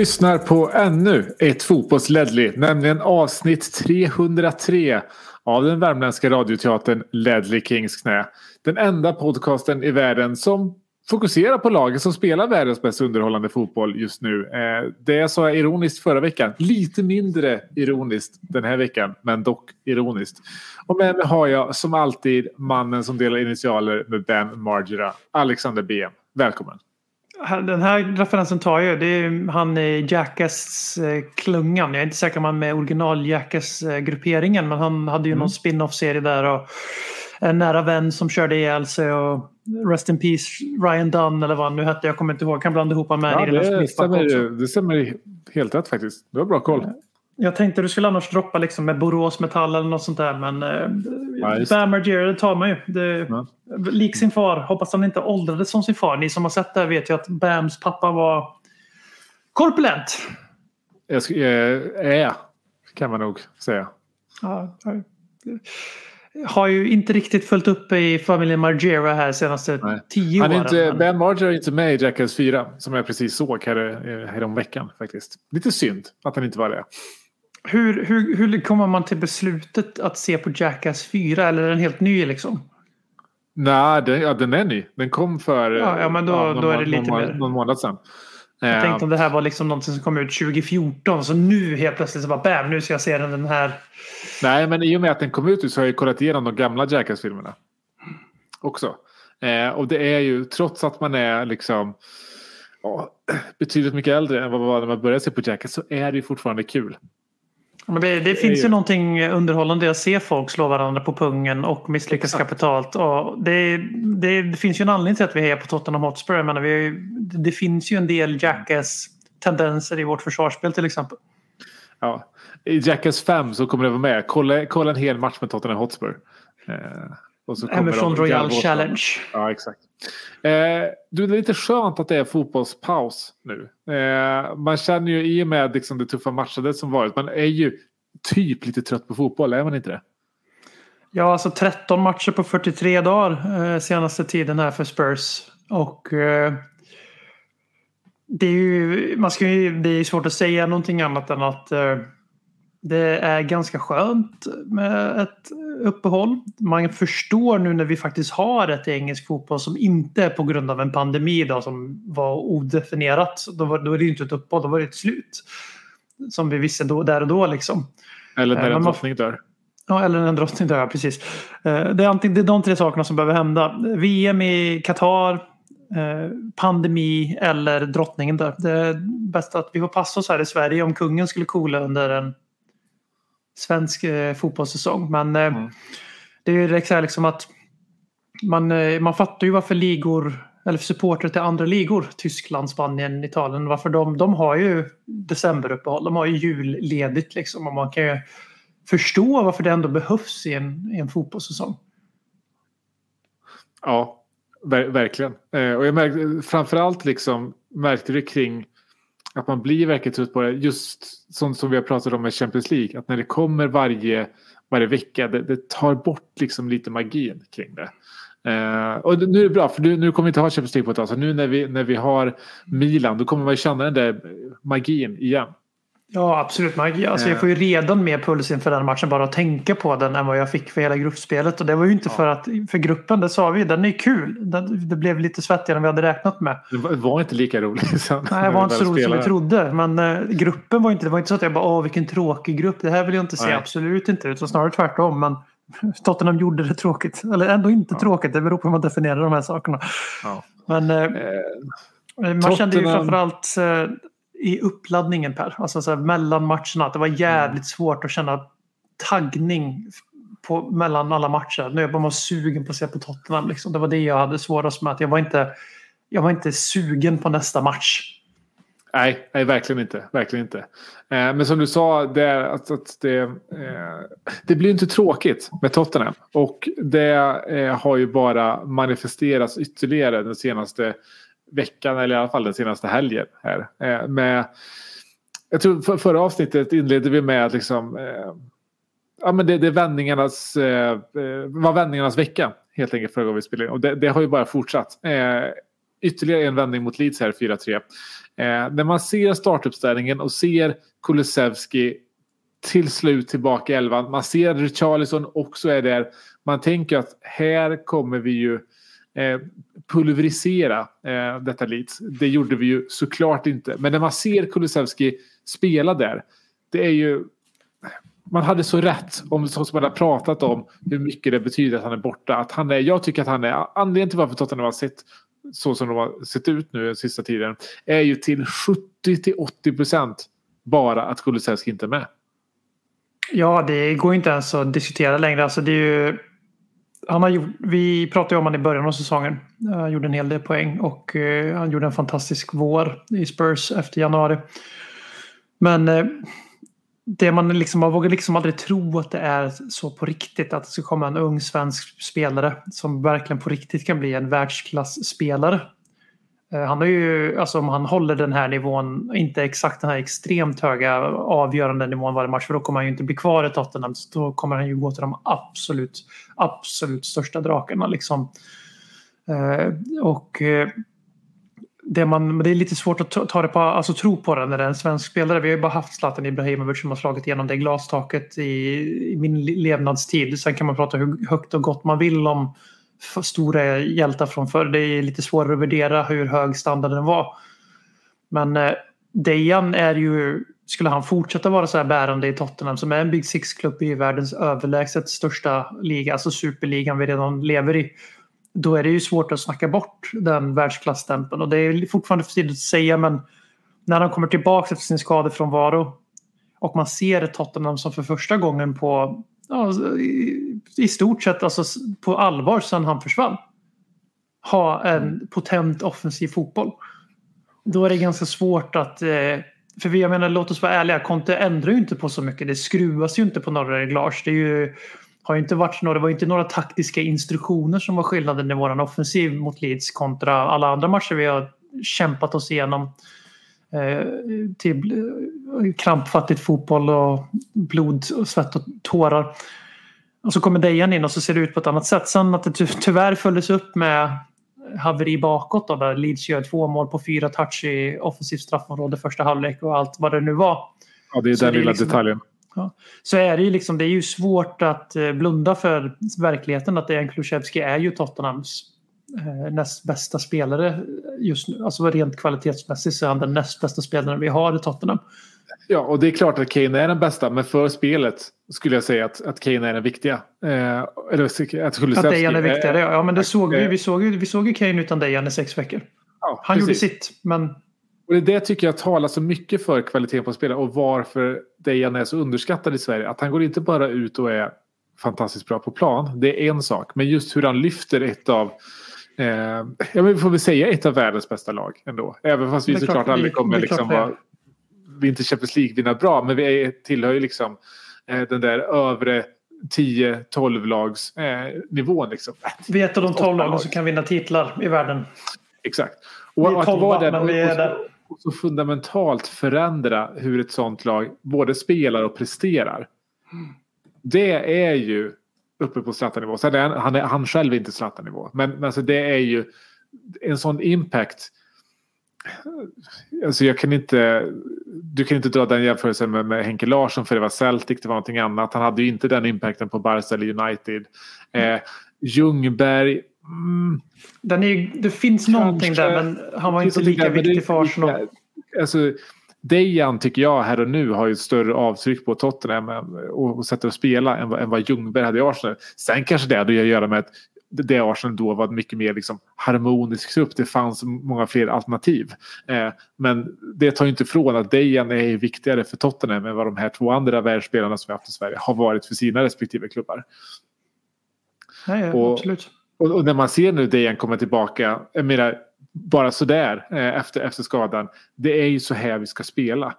lyssnar på ännu ett fotbollsledley, nämligen avsnitt 303 av den värmländska radioteatern Ledley Kings knä. Den enda podcasten i världen som fokuserar på laget som spelar världens mest underhållande fotboll just nu. Eh, det sa jag ironiskt förra veckan. Lite mindre ironiskt den här veckan, men dock ironiskt. Och med mig har jag som alltid mannen som delar initialer med Ben Margera, Alexander BM. Välkommen! Den här referensen tar jag. Det är han i Jackass-klungan. Jag är inte säker om han är med original Jackass-grupperingen. Men han hade ju någon spin-off-serie där. Och en nära vän som körde ihjäl sig. Och Rest in Peace Ryan Dunn eller vad han nu hette. Jag kommer inte ihåg. Jag kan blanda ihop honom med Ja, det, stämmer, det stämmer helt rätt faktiskt. Du har bra koll. Jag tänkte du skulle annars droppa liksom med Borås Metall eller något sånt där. Men eh, Bam Margera, det tar man ju. Det, Ja. Lik sin far. Hoppas han inte åldrades som sin far. Ni som har sett det här vet ju att Bams pappa var korpulent. Jag ska, eh, kan man nog säga. Ja, ja. har ju inte riktigt följt upp i familjen Margera här senaste Nej. tio åren. inte, men- ben Marger är inte med i Jackass 4 som jag precis såg här, eh, här om veckan faktiskt. Lite synd att han inte var det. Hur, hur, hur kommer man till beslutet att se på Jackass 4? Eller är den helt ny liksom? Nej, den, ja, den är ny. Den kom för Ja, ja, men då- någon, då är det må- lite någon, mer- någon månad sedan. Jag Eh, tänkte om det här var liksom någonting som kom ut 2014. Så nu helt plötsligt så bara bam, nu ska jag se den, den här. Nej, men i och med att den kom ut så har jag kollat igenom de gamla Jackass-filmerna. Också. Eh, och det är ju, trots att man är liksom ja, betydligt mycket äldre än vad man var när man började se på Jackass så är det ju fortfarande kul. Men det, det finns ju- någonting underhållande i att se folk slå varandra på pungen och misslyckas Exakt. kapitalt. Och det, det, det finns ju en anledning till att vi är på Tottenham Hotspur. Jag menar, vi, det finns ju en del Jackass-tendenser i vårt försvarsspel till exempel. Ja. I Jackass 5 så kommer det vara med. Kolla, kolla en hel match med Tottenham Hotspur. Eh, och så Emerson Royal. Challenge. Ja, exakt. Eh, du, det är lite skönt att det är fotbollspaus nu. Eh, man känner ju i och med liksom, det tuffa matchandet som varit. Man är ju typ lite trött på fotboll, är man inte det? Ja, alltså 13 matcher på 43 dagar eh, senaste tiden här för Spurs. Och eh, det är ju, man ska ju, det är svårt att säga någonting annat än att eh, det är ganska skönt med ett uppehåll. Man förstår nu när vi faktiskt har ett engelsk fotboll som inte är på grund av en pandemi då, som var odefinierat. Då, var, då är det ju inte ett uppehåll, då var det ett slut. Som vi visste då, där och då liksom. Eller Eh, när en drottning dör. Ja, eller en drottning där, ja, precis. Eh, Det är, antingen, det är de tre sakerna som behöver hända. VM i Qatar, eh, pandemi eller drottningen där. Det är bäst att vi får passa oss här i Sverige om kungen skulle coola under en svensk eh, fotbollssäsong. Men eh, Mm. det är ju liksom att man, eh, man fattar ju varför ligor eller supportrar till andra ligor, Tyskland, Spanien, Italien, varför de, de har ju decemberuppehåll, de har ju julledigt liksom och man kan ju förstå varför det ändå behövs i en, i en fotbollssäsong. Ja, ver verkligen. Eh, och jag märkte framförallt liksom märkte det kring att man blir verkligen trött på det. Just som, som vi har pratat om med Champions League. Att när det kommer varje, varje vecka. Det, det tar bort liksom lite magin kring det. Uh, och nu är det bra för nu, nu kommer vi inte ha Champions League på ett tag. Så nu när vi, när vi har Milan då kommer man ju känna den där magin igen. Ja, absolut. Man, alltså, jag får ju redan mer puls inför den matchen bara att tänka på den än vad jag fick för hela gruppspelet. Och det var ju inte för att för gruppen, det sa vi, den är kul. Den, det blev lite svettigare än vi hade räknat med. Det var, inte lika roligt. sen Nej, det var inte så roligt som vi trodde. Men eh, gruppen var inte, det var inte så att jag bara åh vilken tråkig grupp. Det här vill jag inte se. Nej. Absolut inte. Utan snarare tvärtom. Men Tottenham gjorde det tråkigt. Eller ändå inte tråkigt. Det beror på hur man definierar de här sakerna. Ja. Men eh, Eh, man kände ju framförallt eh, i uppladdningen Per. Alltså så mellan matcherna. Att det var jävligt svårt att känna taggning på, mellan alla matcher. Nu är jag bara sugen på att se på Tottenham. Liksom. Det var det jag hade svårast med. Att jag, var inte, jag var inte sugen på nästa match. Nej, nej, verkligen inte. Verkligen inte. Eh, men som du sa, det, att, att det, eh, det blir inte tråkigt med Tottenham. Och det eh, har ju bara manifesterats ytterligare den senaste veckan, eller i alla fall den senaste helgen. Här. Eh, med, jag tror för, förra avsnittet inledde vi med att liksom, eh, ja, men det, det är vändningarnas, eh, eh var vändningarnas vecka helt enkelt förra gången vi spelade in. Och det, det har ju bara fortsatt. Eh, ytterligare en vändning mot Leeds här, 4-3. Eh, när man ser startuppställningen och ser Kulusevski till slut tillbaka i elvan. Man ser att Richarlison också är där. Man tänker att här kommer vi ju Eh, pulverisera eh, detta Leeds. Det gjorde vi ju såklart inte. Men när man ser Kulusevski spela där. Det är ju... Man hade så rätt om som man har pratat om hur mycket det betyder att han är borta. Att han är, jag tycker att han är anledningen till varför Tottenham har sett så som de har sett ut nu den sista tiden är ju till 70-80 procent bara att Kulusevski inte är med. Ja, det går inte ens att diskutera längre. Alltså det är ju, han har gjort, vi pratade om honom i början av säsongen. Han gjorde en hel del poäng och eh, han gjorde en fantastisk vår i Spurs efter januari. Men eh, det man liksom, man vågar liksom aldrig tro att det är så på riktigt. Att det ska komma en ung svensk spelare som verkligen på riktigt kan bli en världsklasspelare. Eh, han har ju, alltså om han håller den här nivån, inte exakt den här extremt höga avgörande nivån varje match, för då kommer han ju inte bli kvar i Tottenham. Så då kommer han ju gå till de absolut, absolut största drakarna liksom. Eh, och eh, det, man, det är lite svårt att ta det på, alltså tro på det när det är en svensk spelare. Vi har ju bara haft Zlatan Ibrahimovic som har slagit igenom det glastaket i, i min levnadstid. Sen kan man prata hur högt och gott man vill om stora hjältar från förr. Det är lite svårare att värdera hur hög standarden var. Men eh, Dejan är ju, skulle han fortsätta vara så här bärande i Tottenham som är en Big Six-klubb i världens överlägset största liga, alltså superligan vi redan lever i då är det ju svårt att snacka bort den världsklassstämpeln. Och det är fortfarande för tidigt att säga men när han kommer tillbaka efter sin skadefrånvaro och man ser Tottenham som för första gången på ja, i, i, stort sett alltså, på allvar sedan han försvann ha en potent offensiv fotboll. Då är det ganska svårt att eh, för vi, jag menar, låt oss vara ärliga, Conte ändrar ju inte på så mycket. Det skruvas ju inte på några reglage. Det är ju har inte varit några, det var inte några taktiska instruktioner som var skillnaden i våran offensiv mot Leeds kontra alla andra matcher vi har kämpat oss igenom. Eh, till krampfattigt fotboll och blod, och svett och tårar. Och så kommer Dejan in och så ser det ut på ett annat sätt. Sen att det tyvärr följdes upp med haveri bakåt då, där Leeds gör två mål på fyra touch i offensivt straffområde första halvlek och allt vad det nu var. Ja, det är så den lilla liksom, detaljen. Ja. Så är det ju liksom, det är ju svårt att eh, blunda för verkligheten att Dejan Kulusevski är ju Tottenhams eh, näst bästa spelare just nu. Alltså rent kvalitetsmässigt så är han den näst bästa spelaren vi har i Tottenham. Ja, och det är klart att Kane är den bästa, men för spelet skulle jag säga att, att Kane är den viktiga. Eh, eller att Kulusevski Att Dejan är viktigare, ja. men det såg vi. Vi såg ju, vi såg ju Kane utan Dejan i sex veckor. Ja, han precis. gjorde sitt, men och det, det tycker jag talar så mycket för kvaliteten på spelare och varför Dejan är så underskattad i Sverige. Att han går inte bara ut och är fantastiskt bra på plan. Det är en sak. Men just hur han lyfter ett av eh, ja, men vi får väl säga ett av världens bästa lag ändå. Även fast vi såklart aldrig kommer liksom vara... Vi inte Champions League-vinnare bra. Men vi är, tillhör ju liksom eh, den där övre 10-12 lags eh, nivån. Liksom. Vi är ett av de 12 lagen som kan vinna titlar i världen. Exakt. Och, vi är 12, men vi är där så fundamentalt förändra hur ett sånt lag både spelar och presterar. Det är ju uppe på Zlatan-nivå. Sen är han, är, han själv inte Zlatan-nivå. Men, men alltså det är ju en sån impact. Alltså jag kan inte, du kan inte dra den jämförelsen med, med Henke Larsson för det var Celtic, det var någonting annat. Han hade ju inte den impacten på Barca eller United. Eh, Ljungberg, Mm. Den är, det finns Kanske, någonting där men han var inte lika viktig för Arsenal. Alltså, Dejan tycker jag här och nu har ju ett större avtryck på Tottenham och, och sättet att spela än vad, än vad Ljungberg hade i Arsenal. Sen kanske det hade att göra med att det, Arsenal då var mycket mer liksom harmonisk grupp. Det fanns många fler alternativ. Eh, men det tar ju inte ifrån att Dejan är viktigare för Tottenham än vad de här två andra världsspelarna som vi haft i Sverige har varit för sina respektive klubbar. Nej, Och- absolut. Och, och när man ser nu Dejan komma tillbaka, jag menar bara sådär eh, efter, efter skadan. Det är ju så här vi ska spela.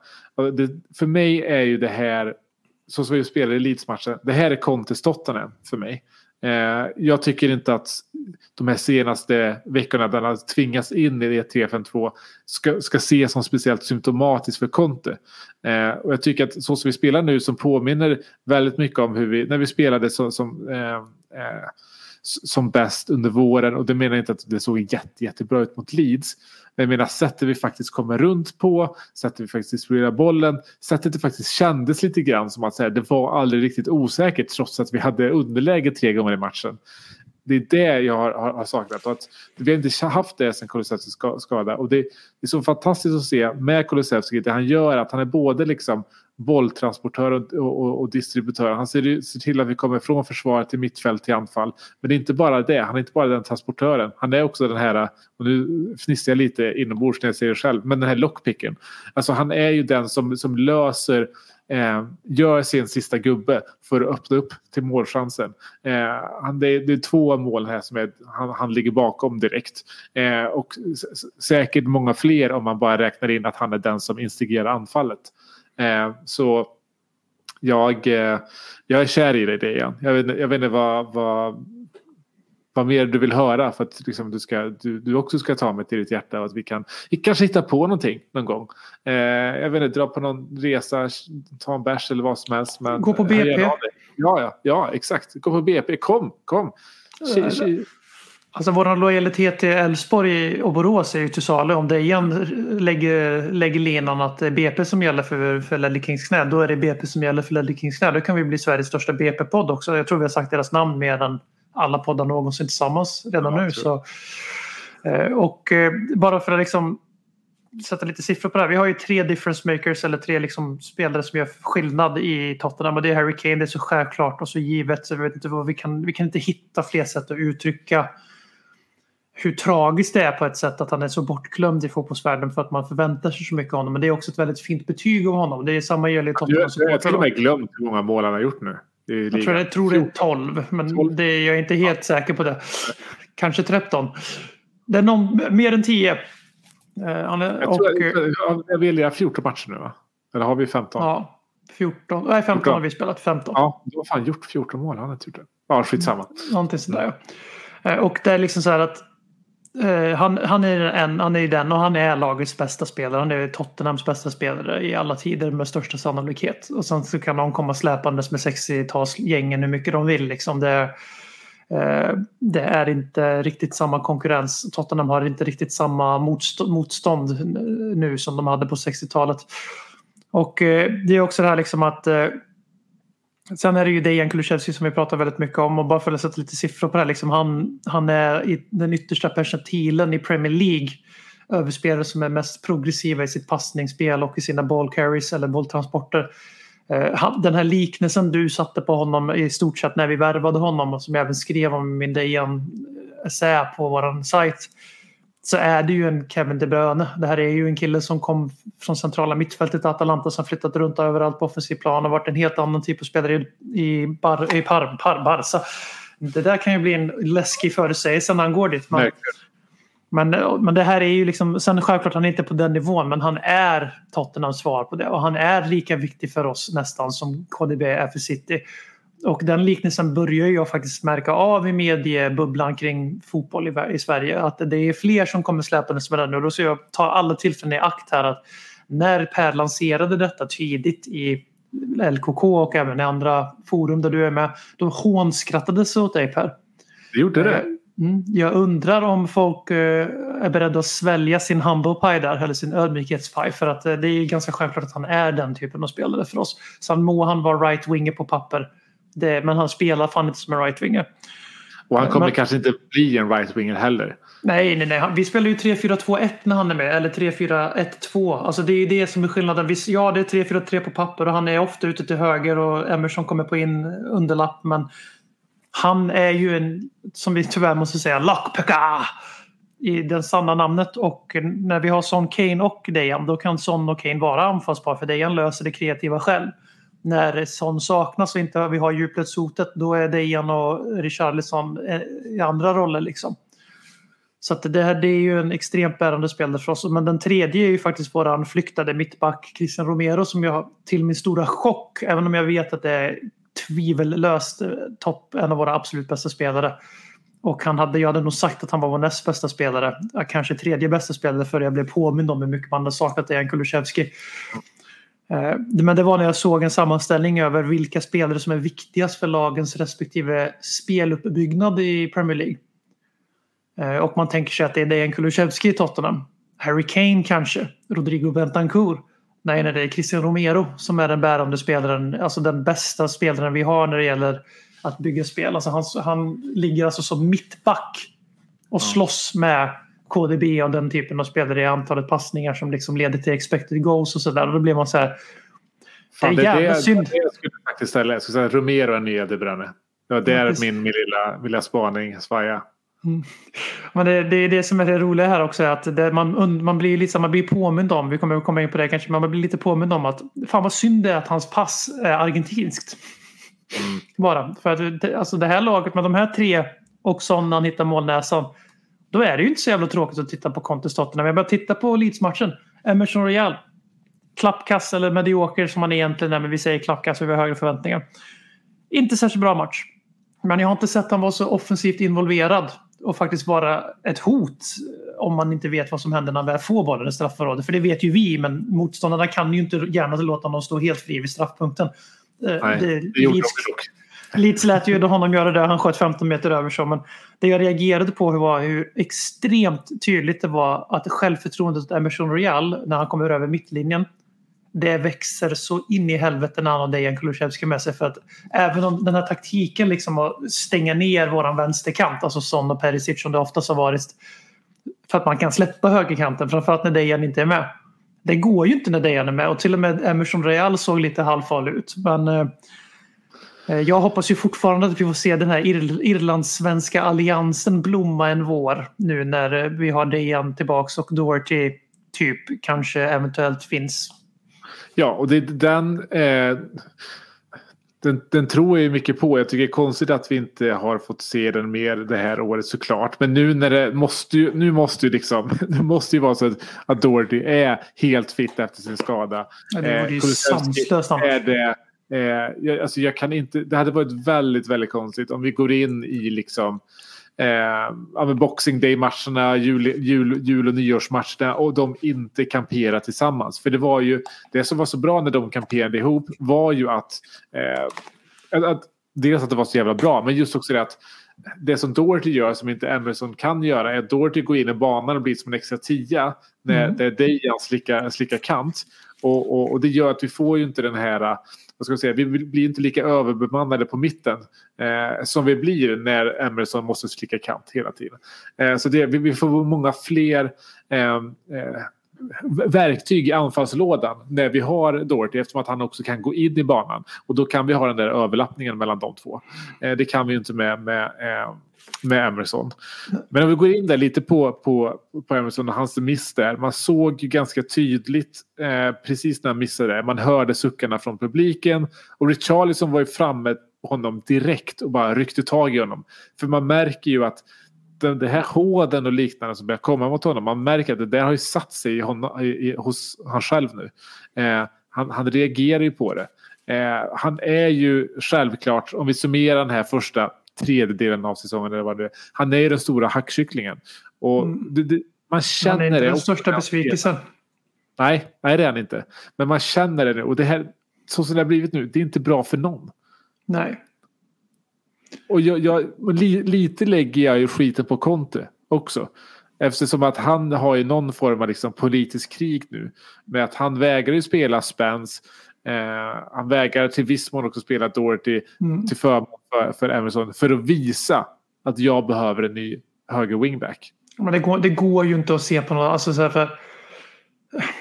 Det, för mig är ju det här, så som vi spelar i elitsmatchen, det här är Contes Tottenham för mig. Eh, jag tycker inte att de här senaste veckorna där han tvingats in i det 3-5-2 ska, ska ses som speciellt symptomatiskt för Conte. Eh, och jag tycker att så som vi spelar nu som påminner väldigt mycket om hur vi, när vi spelade som, som eh, eh, som bäst under våren och det menar jag inte att det såg jätte, jättebra ut mot Leeds. Men jag menar sättet vi faktiskt kommer runt på, sättet vi faktiskt distribuerar bollen, sättet det faktiskt kändes lite grann som att säga här, det var aldrig riktigt osäkert trots att vi hade underläge tre gånger i matchen. Det är det jag har, har, har saknat. Och att vi har inte haft det sen Kulusevskis skada. Och det, det är så fantastiskt att se med Kulusevski det han gör att han är både liksom bolltransportör och, och, och distributör. Han ser, ser till att vi kommer från försvaret till mittfält till anfall. Men det är inte bara det. Han är inte bara den transportören. Han är också den här, och nu fnissar jag lite inombords när jag säger det själv, men den här lockpicken. Alltså han är ju den som, som löser Eh, gör sin sista gubbe för att öppna upp till målchansen. Eh, han, det, är, det är två mål här som är, han, han ligger bakom direkt. Eh, och säkert många fler om man bara räknar in att han är den som instigerar anfallet. Eh, så jag, eh, jag är kär i dig Dejan. Jag vet, jag vet inte vad, vad, vad mer du vill höra för att liksom, du, ska, du, du också ska ta mig till ditt hjärta och att vi kan vi kanske hitta på någonting någon gång. Eh, jag vet inte, dra på någon resa, ta en bärs eller vad som helst. Men Gå på BP. Ja, ja, ja, exakt. Gå på BP. Kom, kom. Tji. Alltså vår lojalitet till Elfsborg och Borås är ju till salu. Om det igen lägger, lägger linan att det är BP som gäller för, för Ledley Kings knä, då är det BP som gäller för Ledley Kings knä. Då kan vi bli Sveriges största BP-podd också. Jag tror vi har sagt deras namn mer än alla poddar någonsin tillsammans redan Ja, nu. Så, eh, och eh, bara för att liksom sätta lite siffror på det här. Vi har ju tre difference makers eller tre liksom spelare som gör skillnad i Tottenham. Och det är Harry Kane, det är så självklart och så givet. Så vi, vet inte vad vi, kan, vi kan inte hitta fler sätt att uttrycka hur tragiskt det är på ett sätt att han är så bortglömd i fotbollsvärlden för att man förväntar sig så mycket av honom. Men det är också ett väldigt fint betyg av honom. Det är samma gäller Tottenham. jag har till och med glömt hur många mål han har gjort nu. Jag tror, jag tror det är 12, men 12. Det, är- jag är inte helt säker på det. Kanske 13. Det är någon, mer än 10. Eh, han är, Jag, och, tror, eh, jag, jag vill göra 14 matcher nu va? Eller har vi 15? ja, 14. Nej, 15 14. har vi spelat. 15. Ja, du har fan gjort 14 mål. Han har tur det. Ja, skitsamma. Någonting sådär ja. Eh, Och det är liksom så här att eh, han, han, är en, han är ju den och han är lagets bästa spelare. Han är Tottenhams bästa spelare i alla tider med största sannolikhet. Och sen så kan de komma släpandes med 60-talsgängen hur mycket de vill. Liksom det, eh, det är inte riktigt samma konkurrens. Tottenham har inte riktigt samma motstånd, motstånd nu som de hade på 60-talet. Och eh, det är också det här liksom att eh, Sen är det ju Dejan Kulusevski som vi pratar väldigt mycket om och bara för att sätta lite siffror på det här. Liksom han, han är i den yttersta percentilen i Premier League Överspelare som är mest progressiva i sitt passningsspel och i sina ball carries eller bolltransporter. Eh, den här liknelsen du satte på honom i stort sett när vi värvade honom och som jag även skrev om i min Dejan-essä på vår sajt så är det ju en Kevin De Bruyne. Det här är ju en kille som kom från centrala mittfältet i Atalanta som flyttat runt överallt på offensiv plan och varit en helt annan typ av spelare i, i, Bar, i Par, Par, Barca. Det där kan ju bli en läskig förutsägelse när han går dit. Men, Verkligen. men, men det här är ju liksom, sen självklart han är inte på den nivån men han är Tottenhams svar på det och han är lika viktig för oss nästan som KDB är för City. Och den liknelsen börjar jag faktiskt märka av i mediebubblan kring fotboll i, Sverige. Att det är fler som kommer släpandes med den nu. Och då ska jag ta alla tillfällen i akt här att när Per lanserade detta tidigt i LKK och även i andra forum där du är med. Då hånskrattades åt dig Per. Det gjorde det. Mm. Jag undrar om folk eh, är beredda att svälja sin humble pie där, eller sin ödmjukhetspaj. För att eh, det är ganska självklart att han är den typen av spelare för oss. Sen må han vara right-winger på papper. Det, men han spelar fan inte som en right-winger. Och han kommer Men- kanske inte bli en right-winger heller. Nej, nej, nej. Vi spelar ju 3-4-2-1 när han är med. Eller 3-4-1-2. Alltså det är det som är skillnaden. Vi, ja, det är 3-4-3 på papper och han är ofta ute till höger och Emerson kommer på in underlapp. Men Han är ju en, som vi tyvärr måste säga, lockpicka i det sanna namnet. Och när vi har Son Kane och Dejan då kan Son och Kane vara anfallspar för Dejan löser det kreativa själv. När Son saknas och inte vi har djupledshotet då är Dejan och Richarlison eh, i andra roller liksom. Så att det, här, det är ju en extremt bärande spelare för oss. Men den tredje är ju faktiskt våran flyktade mittback Christian Romero som jag till min stora chock, även om jag vet att det är tvivellöst eh, topp, en av våra absolut bästa spelare. Och han hade, jag hade nog sagt att han var vår näst bästa spelare. Ja, Kanske tredje bästa spelare för jag blev påmind om hur mycket man hade saknat Dejan Kulusevski. Eh, Men det var när jag såg en sammanställning över vilka spelare som är viktigast för lagens respektive speluppbyggnad i Premier League. Eh, Och man tänker sig att det är Dejan Kulusevski i Tottenham. Harry Kane kanske. Rodrigo Bentancur. Nej, nej, det är Christian Romero som är den bärande spelaren. Alltså den bästa spelaren vi har när det gäller att bygga spel. Alltså han, han ligger alltså som mittback och slåss med KDB och den typen av spelare i antalet passningar som liksom leder till expected goals och sådär. Och då blir man så här. Fan, det är jävla det, synd. det jag skulle faktiskt ställa. Jag skulle säga Romero är nya De Bruyne. Det var där Ja, min, min lilla, lilla spaning svaja. Men det, det är det som är det roliga här också. Att det, man, man blir liksom, man blir påmind om, vi kommer komma in på det kanske, men man blir lite påmind om att fan vad synd det är att hans pass är argentinskt. Bara. För att alltså det här laget med de här tre och Son när han hittar målnäsan. Då är det ju inte så jävla tråkigt att titta på Contes Tottenham. Jag börjar titta på Leeds-matchen. Emerson Royal. Klappkass eller medioker som han egentligen är, men vi säger klappkass för vi har högre förväntningar. Inte särskilt bra match. Men jag har inte sett han vara så offensivt involverad och faktiskt vara ett hot om man inte vet vad som händer när han väl får bollen i straffområdet. För det vet ju vi, men motståndarna kan ju inte gärna låta honom stå helt fri vid straffpunkten. Eh, Nej, det- det gjorde Leeds- de dock. Leeds lät ju honom göra det. Han sköt 15 meter över så. Men det jag reagerade på var hur extremt tydligt det var att självförtroendet hos Emerson Royal när han kommer över mittlinjen det växer så in i helvete när han har Dejan Kulusevski med sig. För att även om den här taktiken liksom att stänga ner våran vänsterkant, alltså Son och Perisic som det oftast har varit, för att man kan släppa högerkanten, framförallt när Dejan inte är med. Det går ju inte när Dejan är med och till och med Emerson Royal såg lite halvfarlig ut. Men eh, jag hoppas ju fortfarande att vi får se den här Ir- irlandssvenska alliansen blomma en vår nu när eh, vi har Dejan tillbaks och Doherty typ kanske eventuellt finns. Ja, och det, den, eh, den, den tror jag ju mycket på. Jag tycker det är konstigt att vi inte har fått se den mer det här året såklart. Men nu när det måste ju, nu måste ju liksom, det måste ju vara så att, att Doherty är helt fit efter sin skada. Ja, det vore ju Kulusevski sanslöst annars. är det. Eh, jag, alltså jag kan inte, det hade varit väldigt, väldigt konstigt om vi går in i liksom eh, ja, Boxing Day-matcherna, jul, jul, jul och nyårsmatcherna och de inte kamperar tillsammans. För det var ju, det som var så bra när de kamperade ihop var ju att, eh, att, att dels att det var så jävla bra, men just också det att det som Doherty gör som inte Emerson kan göra är att Doherty går in i banan och blir som en extra tia när Mm. det är Dejan slickar, slickar kant. Och, och, och det gör att vi får ju inte den här, vad ska vi, säga, vi blir inte lika överbemannade på mitten eh, som vi blir när Emerson måste slicka kant hela tiden. Eh, så det, vi, vi får många fler eh, eh, verktyg i anfallslådan när vi har Doherty eftersom att han också kan gå in i banan. Och då kan vi ha den där överlappningen mellan de två. Eh, det kan vi ju inte med, med, eh, med Emerson. Men om vi går in där lite på, på, på Emerson och hans miss där. Man såg ju ganska tydligt eh, precis när han missade det. Man hörde suckarna från publiken. Och Richarlison var ju framme på honom direkt och bara ryckte tag i honom. För man märker ju att den, det här håden och liknande som börjar komma mot honom. Man märker att det där har ju satt sig i honom, i, i, hos han själv nu. Eh, han, han reagerar ju på det. Eh, han är ju självklart, om vi summerar den här första tredjedelen av säsongen. Eller vad det är, han är ju den stora hackkycklingen. Och det, det, man Han känner är inte det. den största han besvikelsen. Nej, nej det är han inte. Men man känner det nu. Och det här, så som det har blivit nu, det är inte bra för någon. Nej. Och jag, jag, li, lite lägger jag ju skiten på Conte också. Eftersom att han har ju någon form av liksom politisk krig nu. Med att han vägrar ju spela Spence. Eh, han vägrar till viss mån också spela Doherty Mm. till förmån för, för Emerson. För att visa att jag behöver en ny höger wingback. Men det går, det går ju inte att se på något. Alltså så här för,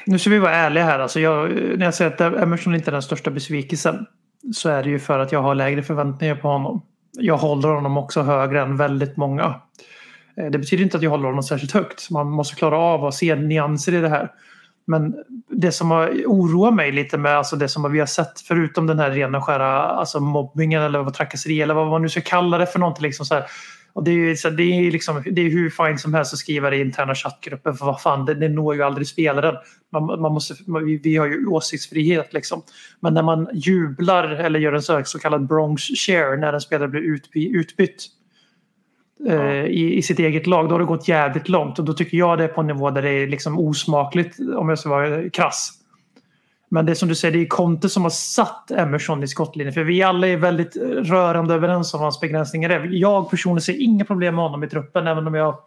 nu ska vi vara ärliga här. Alltså jag, när jag säger att Emerson inte är den största besvikelsen. Så är det ju för att jag har lägre förväntningar på honom jag håller honom också högre än väldigt många. Eh, det betyder inte att jag håller honom särskilt högt. Man måste klara av att se nyanser i det här. Men det som har oroat mig lite med alltså det som vi har sett förutom den här rena skära alltså mobbningen eller trakasserier eller vad man nu ska kalla det för någonting. Liksom så här. Och det är så- det är liksom, det är hur fint som helst att skriva det i interna chattgrupper för vad fan, det, det når ju aldrig spelaren. Man, man måste, man, vi, har ju åsiktsfrihet liksom. Men när man jublar eller gör en så, så kallad Bronx share när en spelare blir utby, utbytt eh, i, i sitt eget lag, då har det gått jävligt långt. Och då tycker jag det är på en nivå där det är liksom osmakligt om jag ska vara krass. Men det är som du säger, det är Conte som har satt Emerson i skottlinjen. För vi alla är väldigt rörande överens om hans begränsningar är. Jag personligen ser inga problem med honom i truppen, även om jag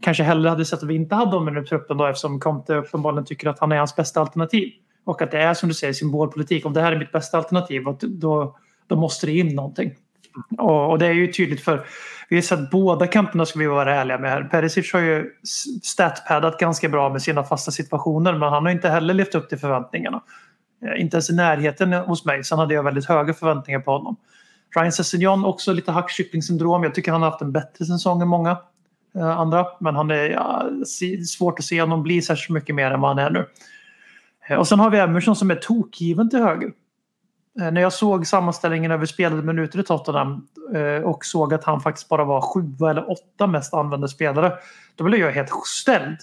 kanske hellre hade sett att vi inte hade honom i truppen då eftersom Conte uppenbarligen tycker att han är hans bästa alternativ. Och att det är som du säger symbolpolitik. Om det här är mitt bästa alternativ då, då måste det in någonting. Och, och det är ju tydligt för vi har sett båda kamperna ska vi vara ärliga med här. Perisic har ju statpaddat ganska bra med sina fasta situationer men han har inte heller levt upp till förväntningarna. Eh, inte ens i närheten hos mig, sen hade jag väldigt höga förväntningar på honom. Ryan Sessignon också lite hackkycklingsyndrom. Jag tycker han har haft en bättre säsong än många eh, andra. Men han är ja, svårt att se honom bli särskilt mycket mer än vad han är nu. Eh, och sen har vi Emerson som är tokgiven till höger. Eh, När jag såg sammanställningen över spelade minuter i Tottenham eh, och såg att han faktiskt bara var sjua eller åtta mest använda spelare. Då blev jag helt ställd.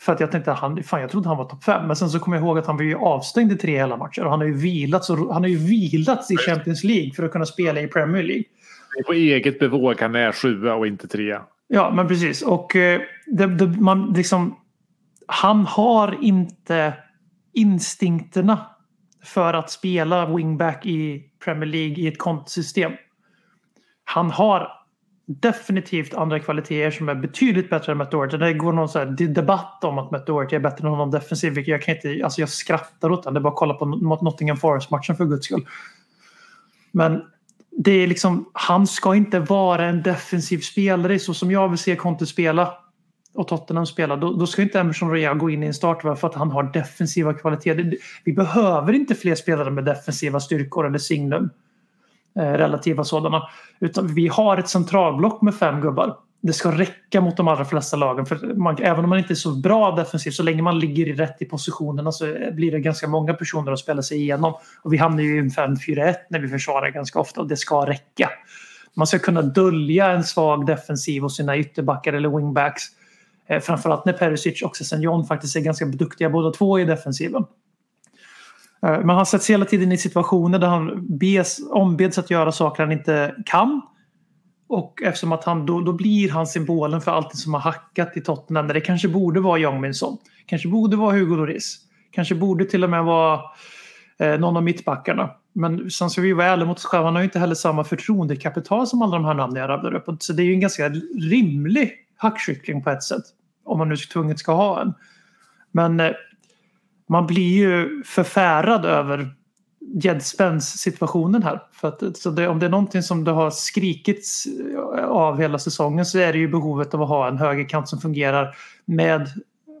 För att jag tänkte, han, fan jag trodde han var topp fem. Men sen så kom jag ihåg att han var ju avstängd i tre hela matcher. Och han har ju vilats, han har ju vilats i Champions League för att kunna spela i Premier League. På eget bevåg han är sjua och inte trea. Ja, men precis. Och eh, det, det, man liksom, han har inte instinkterna för att spela wingback i Premier League i ett kontosystem. Han har definitivt andra kvaliteter som är betydligt bättre än Matt Doherty. Det går någon så här debatt om att Matt Doherty är bättre än honom defensivt. vilket Jag, kan inte, alltså jag skrattar åt den. Det är bara att kolla på Nottingham Forest-matchen för guds skull. Men det är liksom, han ska inte vara en defensiv spelare så som jag vill se Conte spela och Tottenham spelar, Då, då ska inte Emerson Royal gå in i en startelva för att han har defensiva kvaliteter. Vi behöver inte fler spelare med defensiva styrkor eller signum. Eh, relativa sådana. Utan vi har ett centralblock med fem gubbar. Det ska räcka mot de allra flesta lagen. För man, även om man inte är så bra defensivt, så länge man ligger i rätt i positionerna så blir det ganska många personer att spela sig igenom. Och vi hamnar ju i en 5-4-1 när vi försvarar ganska ofta och det ska räcka. Man ska kunna dölja en svag defensiv hos sina ytterbackar eller wingbacks. Eh, framförallt när Perisic och Sessignon faktiskt är ganska duktiga båda två i defensiven. Eh, men han sätts hela tiden i situationer där han bes, ombeds att göra saker han inte kan. Och eftersom att han då, då blir han symbolen för allt som har hackat i Tottenham. Där det kanske borde vara Jong Min-Son. Kanske borde vara Hugo Lloris. Kanske borde till och med vara eh, någon av mittbackarna. Men sen ska vi vara ärliga mot oss själva. Han har ju inte heller samma förtroendekapital som alla de här namnen jag rabblar upp. Så det är ju en ganska rimlig hackkyckling på ett sätt. Om man nu tvunget ska ha en. Men eh, man blir ju förfärad över Jed Spence-situationen här. För att, så det, om det är någonting som det har skrikits eh, av hela säsongen så är det ju behovet av att ha en högerkant som fungerar med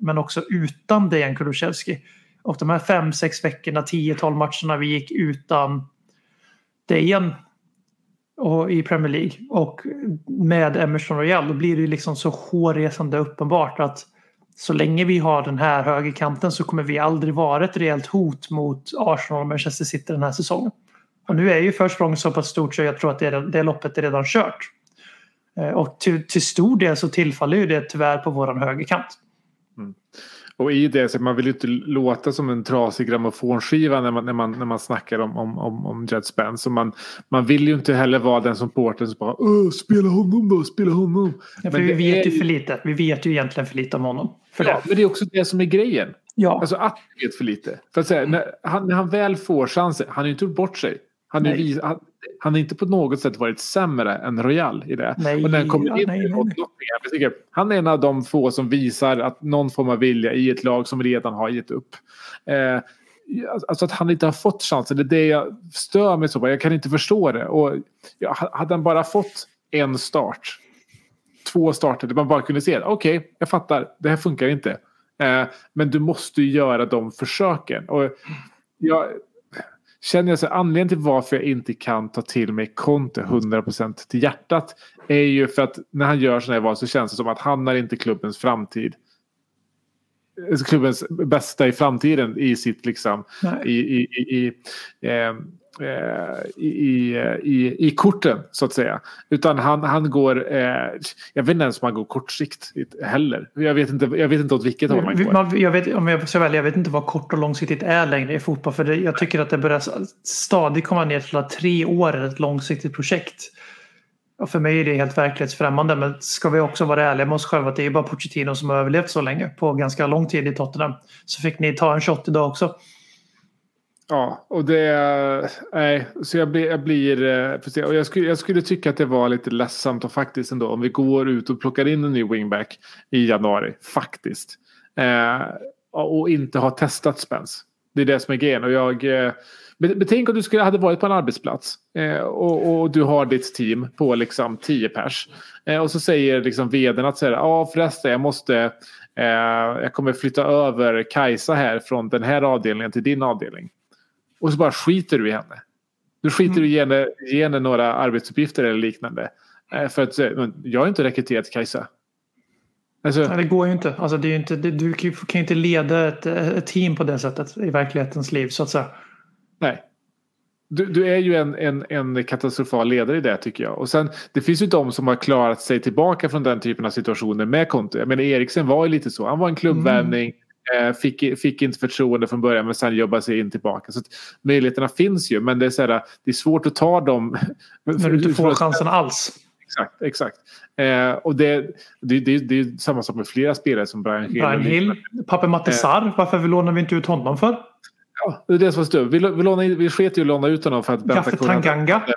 men också utan Dejan Kulusevski. Och de här fem, sex veckorna, 10-12 matcherna vi gick utan Dejan och i Premier League och med Emerson Royal då blir det ju liksom så hårresande uppenbart att så länge vi har den här högerkanten så kommer vi aldrig vara ett reellt hot mot Arsenal och Manchester City den här säsongen. Och nu är ju försprånget så pass stort så jag tror att det, det loppet är redan kört. Eh, och till, till stor del så tillfaller ju det tyvärr på våran högerkant. Och i det, så man vill ju inte låta som en trasig grammofonskiva när man, när man, när man snackar om, om, om, om Jet Spence. Och man, man vill ju inte heller vara den supporten som bara Åh, spela honom då, spela honom. Ja, för Men vi vet är ju för lite. Vi vet ju egentligen för lite om honom. För Ja, det. men det är också det som är grejen. Ja. Alltså att vi vet för lite. För att säga, när, han, när han väl får chansen, han har ju inte gjort bort sig. Han, är vis, han, han har inte på något sätt varit sämre än Royal i det. Nej, och när han kommer ja, in nej, nej, nej. Han är en av de få som visar att någon form av vilja i ett lag som redan har gett upp. Eh, alltså att han inte har fått chansen, det är det jag stör mig så på. Jag kan inte förstå det. Och, ja, hade han bara fått en start, två starter där man bara kunde se okej, jag fattar, det här funkar inte. Eh, men du måste ju göra de försöken. Och jag, känner jag så anledningen till varför jag inte kan ta till mig Conte 100% till hjärtat är ju för att när han gör sådana här val så känns det som att han är inte klubbens framtid. Klubbens bästa i framtiden i sitt liksom Nej. i, i, i, i, eh, i, i, i, i korten så att säga. Utan han, han går, eh, jag vet inte ens om han går kortsiktigt heller. Jag vet inte, jag vet inte åt vilket håll han går. Man, jag vet, om jag ska välja, jag vet inte vad kort och långsiktigt är längre i fotboll. För det, jag tycker att det börjar stadigt komma ner till att tre år är ett långsiktigt projekt. Och för mig är det helt verklighetsfrämmande. Men ska vi också vara ärliga med oss själva att det är bara Pochettino som har överlevt så länge. På ganska lång tid i Tottenham. Så fick ni ta en shot idag också. Ja, och det... Nej, så jag blir... Jag, blir eh, för se. och jag, skulle, jag skulle tycka att det var lite ledsamt och faktiskt ändå om vi går ut och plockar in en ny wingback i januari. Faktiskt. Eh, och inte har testat Spence. Det är det som är grejen. Och jag... Eh, men, tänk om du skulle, hade varit på en arbetsplats eh, och, och du har ditt team på liksom 10 pers. Eh, och så säger liksom vdn att ja ah, förresten jag måste, eh, jag kommer flytta över Kajsa här från den här avdelningen till din avdelning. Och så bara skiter du i henne. Du skiter du i henne, ge henne några arbetsuppgifter eller liknande. Eh, för att men jag har inte rekryterat Kajsa. Alltså, Nej, det går ju inte. Alltså, det är ju inte det, du kan ju inte leda ett, ett team på det sättet i verklighetens liv. Så att säga. Nej. Du, du är ju en, en, en katastrofal ledare i det tycker jag. Och sen det finns ju de som har klarat sig tillbaka från den typen av situationer med Conte. Jag menar Eriksen var ju lite så. Han var en klubbvärvning. Eh, fick, fick inte förtroende från början men sen jobbade sig in tillbaka. Så möjligheterna finns ju men det är, så här, det är svårt att ta dem. När du inte får chansen alls. Exakt, exakt. Eh, och det, det, det, det är samma sak med flera spelare som Brian Hill. Brian Hill. Pape Matisar. Varför vi lånar vi inte ut honom för? Ja, det är det som var stört. Vi, vi, lånade, vi sket ju att låna ut honom för att Bentancur hade Tanganga. en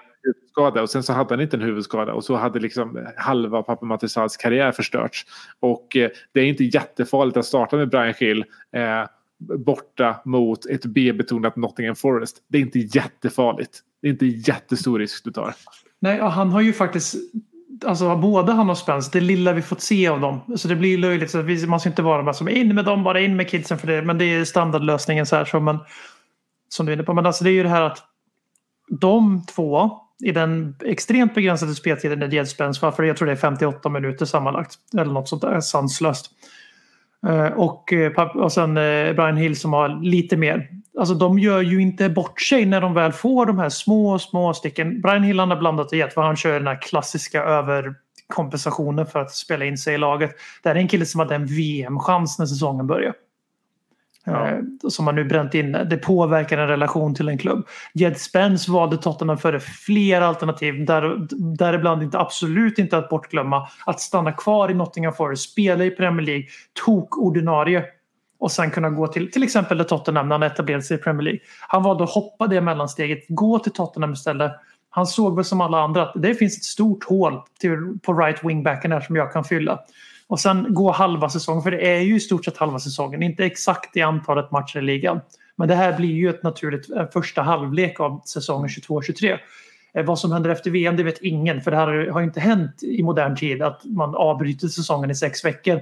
huvudskada och sen så hade han inte en huvudskada och så hade liksom eh, halva Pape Matisals karriär förstörts. Och eh, det är inte jättefarligt att starta med Brian Hill eh, borta mot ett B-betonat Nottingham Forest. Det är inte jättefarligt. Det är inte jättestor risk du tar. Nej, han har ju faktiskt... Alltså både han och Spence, det lilla vi fått se av dem. Så det blir ju löjligt. Så vi, man ska inte vara bara som in med dem, bara in med kidsen för det. Men det är standardlösningen så här Så, men, som du är inne på. Men alltså det är ju det här att de två i den extremt begränsade speltiden när Jed Spence var, för jag tror det är 58 minuter sammanlagt. Eller något sånt där sanslöst. Eh, och, eh, och sen eh, Brian Hill som har lite mer. Alltså de gör ju inte bort sig när de väl får de här små, små sticken. Brian Hill han har blandat och gett vad han kör den här klassiska överkompensationen för att spela in sig i laget. Det här är en kille som hade en VM-chans när säsongen började. Ja. Eh, som man nu bränt in. Det påverkar en relation till en klubb. Jed Spence valde Tottenham före flera alternativ. Där, däribland inte absolut inte att bortglömma att stanna kvar i Nottingham Forest, spela i Premier League, tok ordinarie och sen kunna gå till till exempel Tottenham när han etablerade sig i Premier League. Han valde att hoppa det mellansteget, gå till Tottenham istället. Han såg väl som alla andra att det finns ett stort hål till, på right wingbacken här som jag kan fylla. Och sen gå halva säsongen, för det är ju i stort sett halva säsongen. Inte exakt i antalet matcher i ligan. Men det här blir ju ett naturligt en första halvlek av säsongen 22-23. Eh, vad som händer efter VM det vet ingen för det här har ju inte hänt i modern tid att man avbryter säsongen i sex veckor.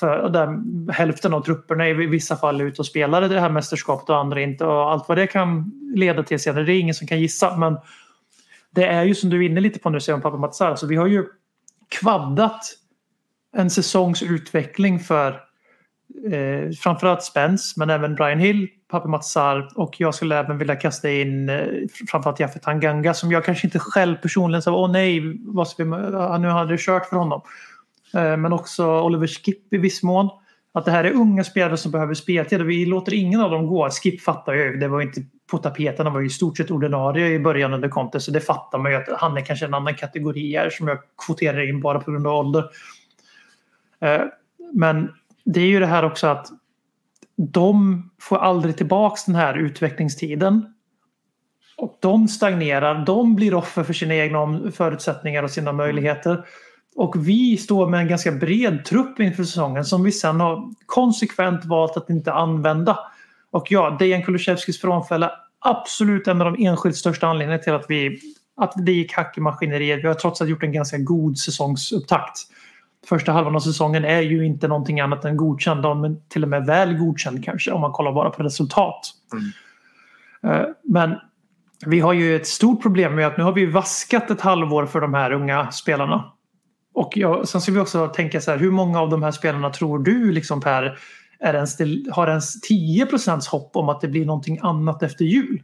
För där hälften av trupperna i vissa fall är ute och spelar det här mästerskapet och andra inte. Och allt vad det kan leda till senare det är ingen som kan gissa. Men det är ju som du är inne lite på nu säger om så Alltså, vi har ju kvaddat en säsongsutveckling för eh, framförallt Spence men även Brian Hill, Pape Matsar och jag skulle även vilja kasta in eh, framförallt Jaffe Tanganga som jag kanske inte själv personligen sa åh nej, vad ska vi, nu hade det kört för honom. Eh, men också Oliver Skip i viss mån. Att det här är unga spelare som behöver speltid och vi låter ingen av dem gå. Skip fattar ju, det var inte på tapeten, han var ju i stort sett ordinarie i början under Conte så det fattar man ju att han är kanske en annan kategori här som jag kvoterar in bara på grund av ålder. Eh, Men det är ju det här också att de får aldrig tillbaks den här utvecklingstiden. Och de stagnerar, de blir offer för sina egna förutsättningar och sina möjligheter. Och vi står med en ganska bred trupp inför säsongen som vi sen har konsekvent valt att inte använda. Och ja, Dejan Kulusevskis frånfälle absolut en av de enskilt största anledningarna till att, vi, att det gick hack i maskineriet. Vi har trots allt gjort en ganska god säsongsupptakt. Första halvan av säsongen är ju inte någonting annat än godkänd, men till och med väl godkänd kanske om man kollar bara på resultat. Eh, Men vi har ju ett stort problem med att nu har vi vaskat ett halvår för de här unga spelarna. Och jag, sen ska vi också tänka så här, hur många av de här spelarna tror du liksom Per är ens, har ens 10 hopp om att det blir någonting annat efter jul?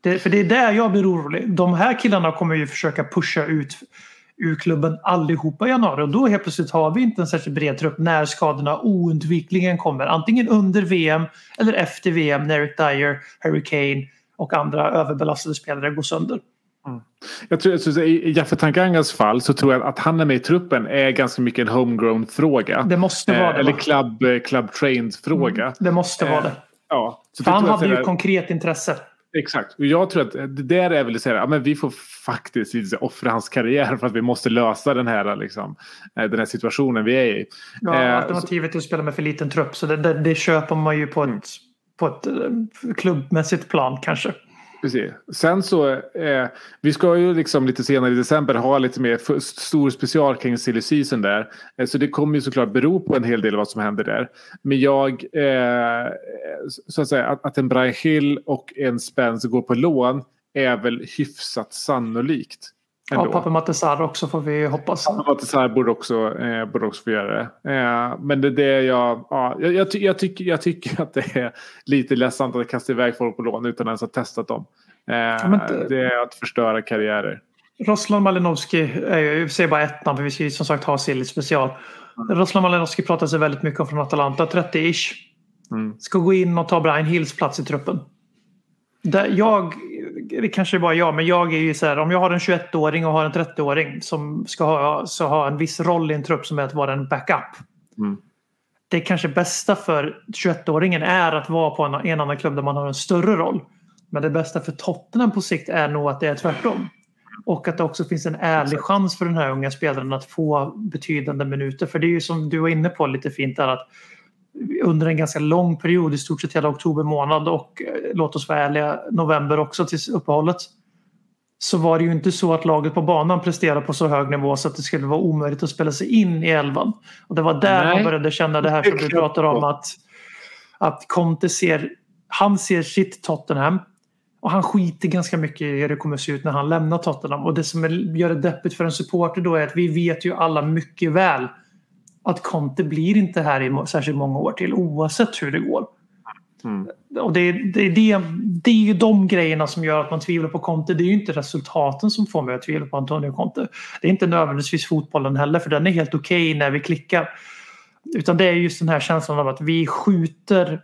Det, för det är där jag blir orolig. De här killarna kommer ju försöka pusha ut ur klubben allihopa i januari och då helt plötsligt har vi inte en särskilt bred trupp när skadorna oundvikligen kommer. Antingen under VM eller efter VM när Eric Dyer, Harry Kane och andra överbelastade spelare går sönder. Jag tror, jag tror, I Jaffe Tangangas fall så tror jag att han är med i truppen är ganska mycket en homegrown fråga. Det måste vara det. Eller club, eh, club trained fråga. Det måste vara Eh, det. Ja. Så För han hade ju att- konkret intresse. Exakt. Och jag tror att det där är väl så här, ja, men vi får faktiskt offra hans karriär för att vi måste lösa den här, liksom, eh, den här situationen vi är i. Ja, Eh, alternativet är att spela med för liten trupp. Så det, det, det köper man ju på ett, Mm. på ett eh, klubbmässigt plan kanske. Precis. Sen så, eh, vi ska ju liksom lite senare i december ha lite mer stor special kring silly season där. Eh, så det kommer ju såklart bero på en hel del vad som händer där. Men jag, eh, så att säga, att, att en Brian Hill och en Spence går på lån är väl hyfsat sannolikt. Ja, ändå. pappa Matte Sarr också får vi hoppas. Så här borde också, eh, borde också få göra det. Eh, men det är det jag, ja, jag, jag, ty, jag, tycker, jag tycker att det är lite ledsamt att kasta iväg folk på lån utan ens ha testat dem. Eh, men det- det är att förstöra karriärer. Roslan Malinovski, vi säger bara ett namn för vi ska som sagt ha Silly special. Roslan Malinovski pratar sig väldigt mycket om från Atalanta, 30-ish. Mm. Ska gå in och ta Brian Hills plats i truppen. Där jag, det kanske är bara jag, men jag är ju så här om jag har en 21-åring och har en 30-åring som ska ha, så ha en viss roll i en trupp som är att vara en backup. Mm. Det kanske bästa för 21-åringen är att vara på en, en annan klubb där man har en större roll. Men det bästa för Tottenham på sikt är nog att det är tvärtom. Och att det också finns en ärlig chans för den här unga spelaren att få betydande minuter. För det är ju som du var inne på lite fint där att under en ganska lång period, i stort sett hela oktober månad och eh, låt oss vara ärliga, november också till uppehållet. Så var det ju inte så att laget på banan presterade på så hög nivå så att det skulle vara omöjligt att spela sig in i elvan. Och det var där Nej. man började känna det här som du pratar om att, att Conte ser, han ser sitt Tottenham och han skiter ganska mycket i hur det kommer att se ut när han lämnar Tottenham. Och det som gör det deppigt för en supporter då är att vi vet ju alla mycket väl att Conte blir inte här i särskilt många år till oavsett hur det går. Mm. Och det, är- det, är det, det är ju de grejerna som gör att man tvivlar på Conte. Det är ju inte resultaten som får mig att tvivla på Antonio Conte. Det är inte nödvändigtvis fotbollen heller för den är helt okej när vi klickar. Utan det är just den här känslan av att vi skjuter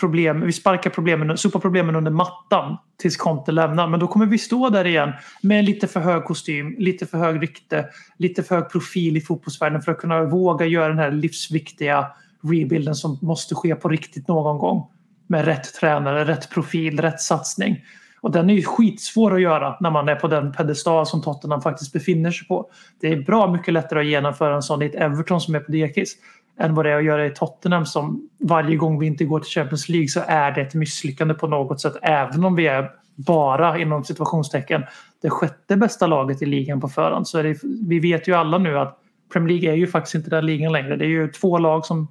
problem, vi sparkar problemen, sopar problemen under mattan tills Conte lämnar. Men då kommer vi stå där igen med lite för hög kostym, lite för hög rykte, lite för hög profil i fotbollsvärlden för att kunna våga göra den här livsviktiga rebuilden som måste ske på riktigt någon gång. Med rätt tränare, rätt profil, rätt satsning. Och den är ju skitsvår att göra när man är på den pedestal som Tottenham faktiskt befinner sig på. Det är bra mycket lättare att genomföra en sån i ett Everton som är på dekis än vad det är att göra i Tottenham som varje gång vi inte går till Champions League så är det ett misslyckande på något sätt även om vi är bara inom situationstecken det sjätte bästa laget i ligan på förhand. Så det, vi vet ju alla nu att Premier League är ju faktiskt inte den ligan längre. Det är ju två lag som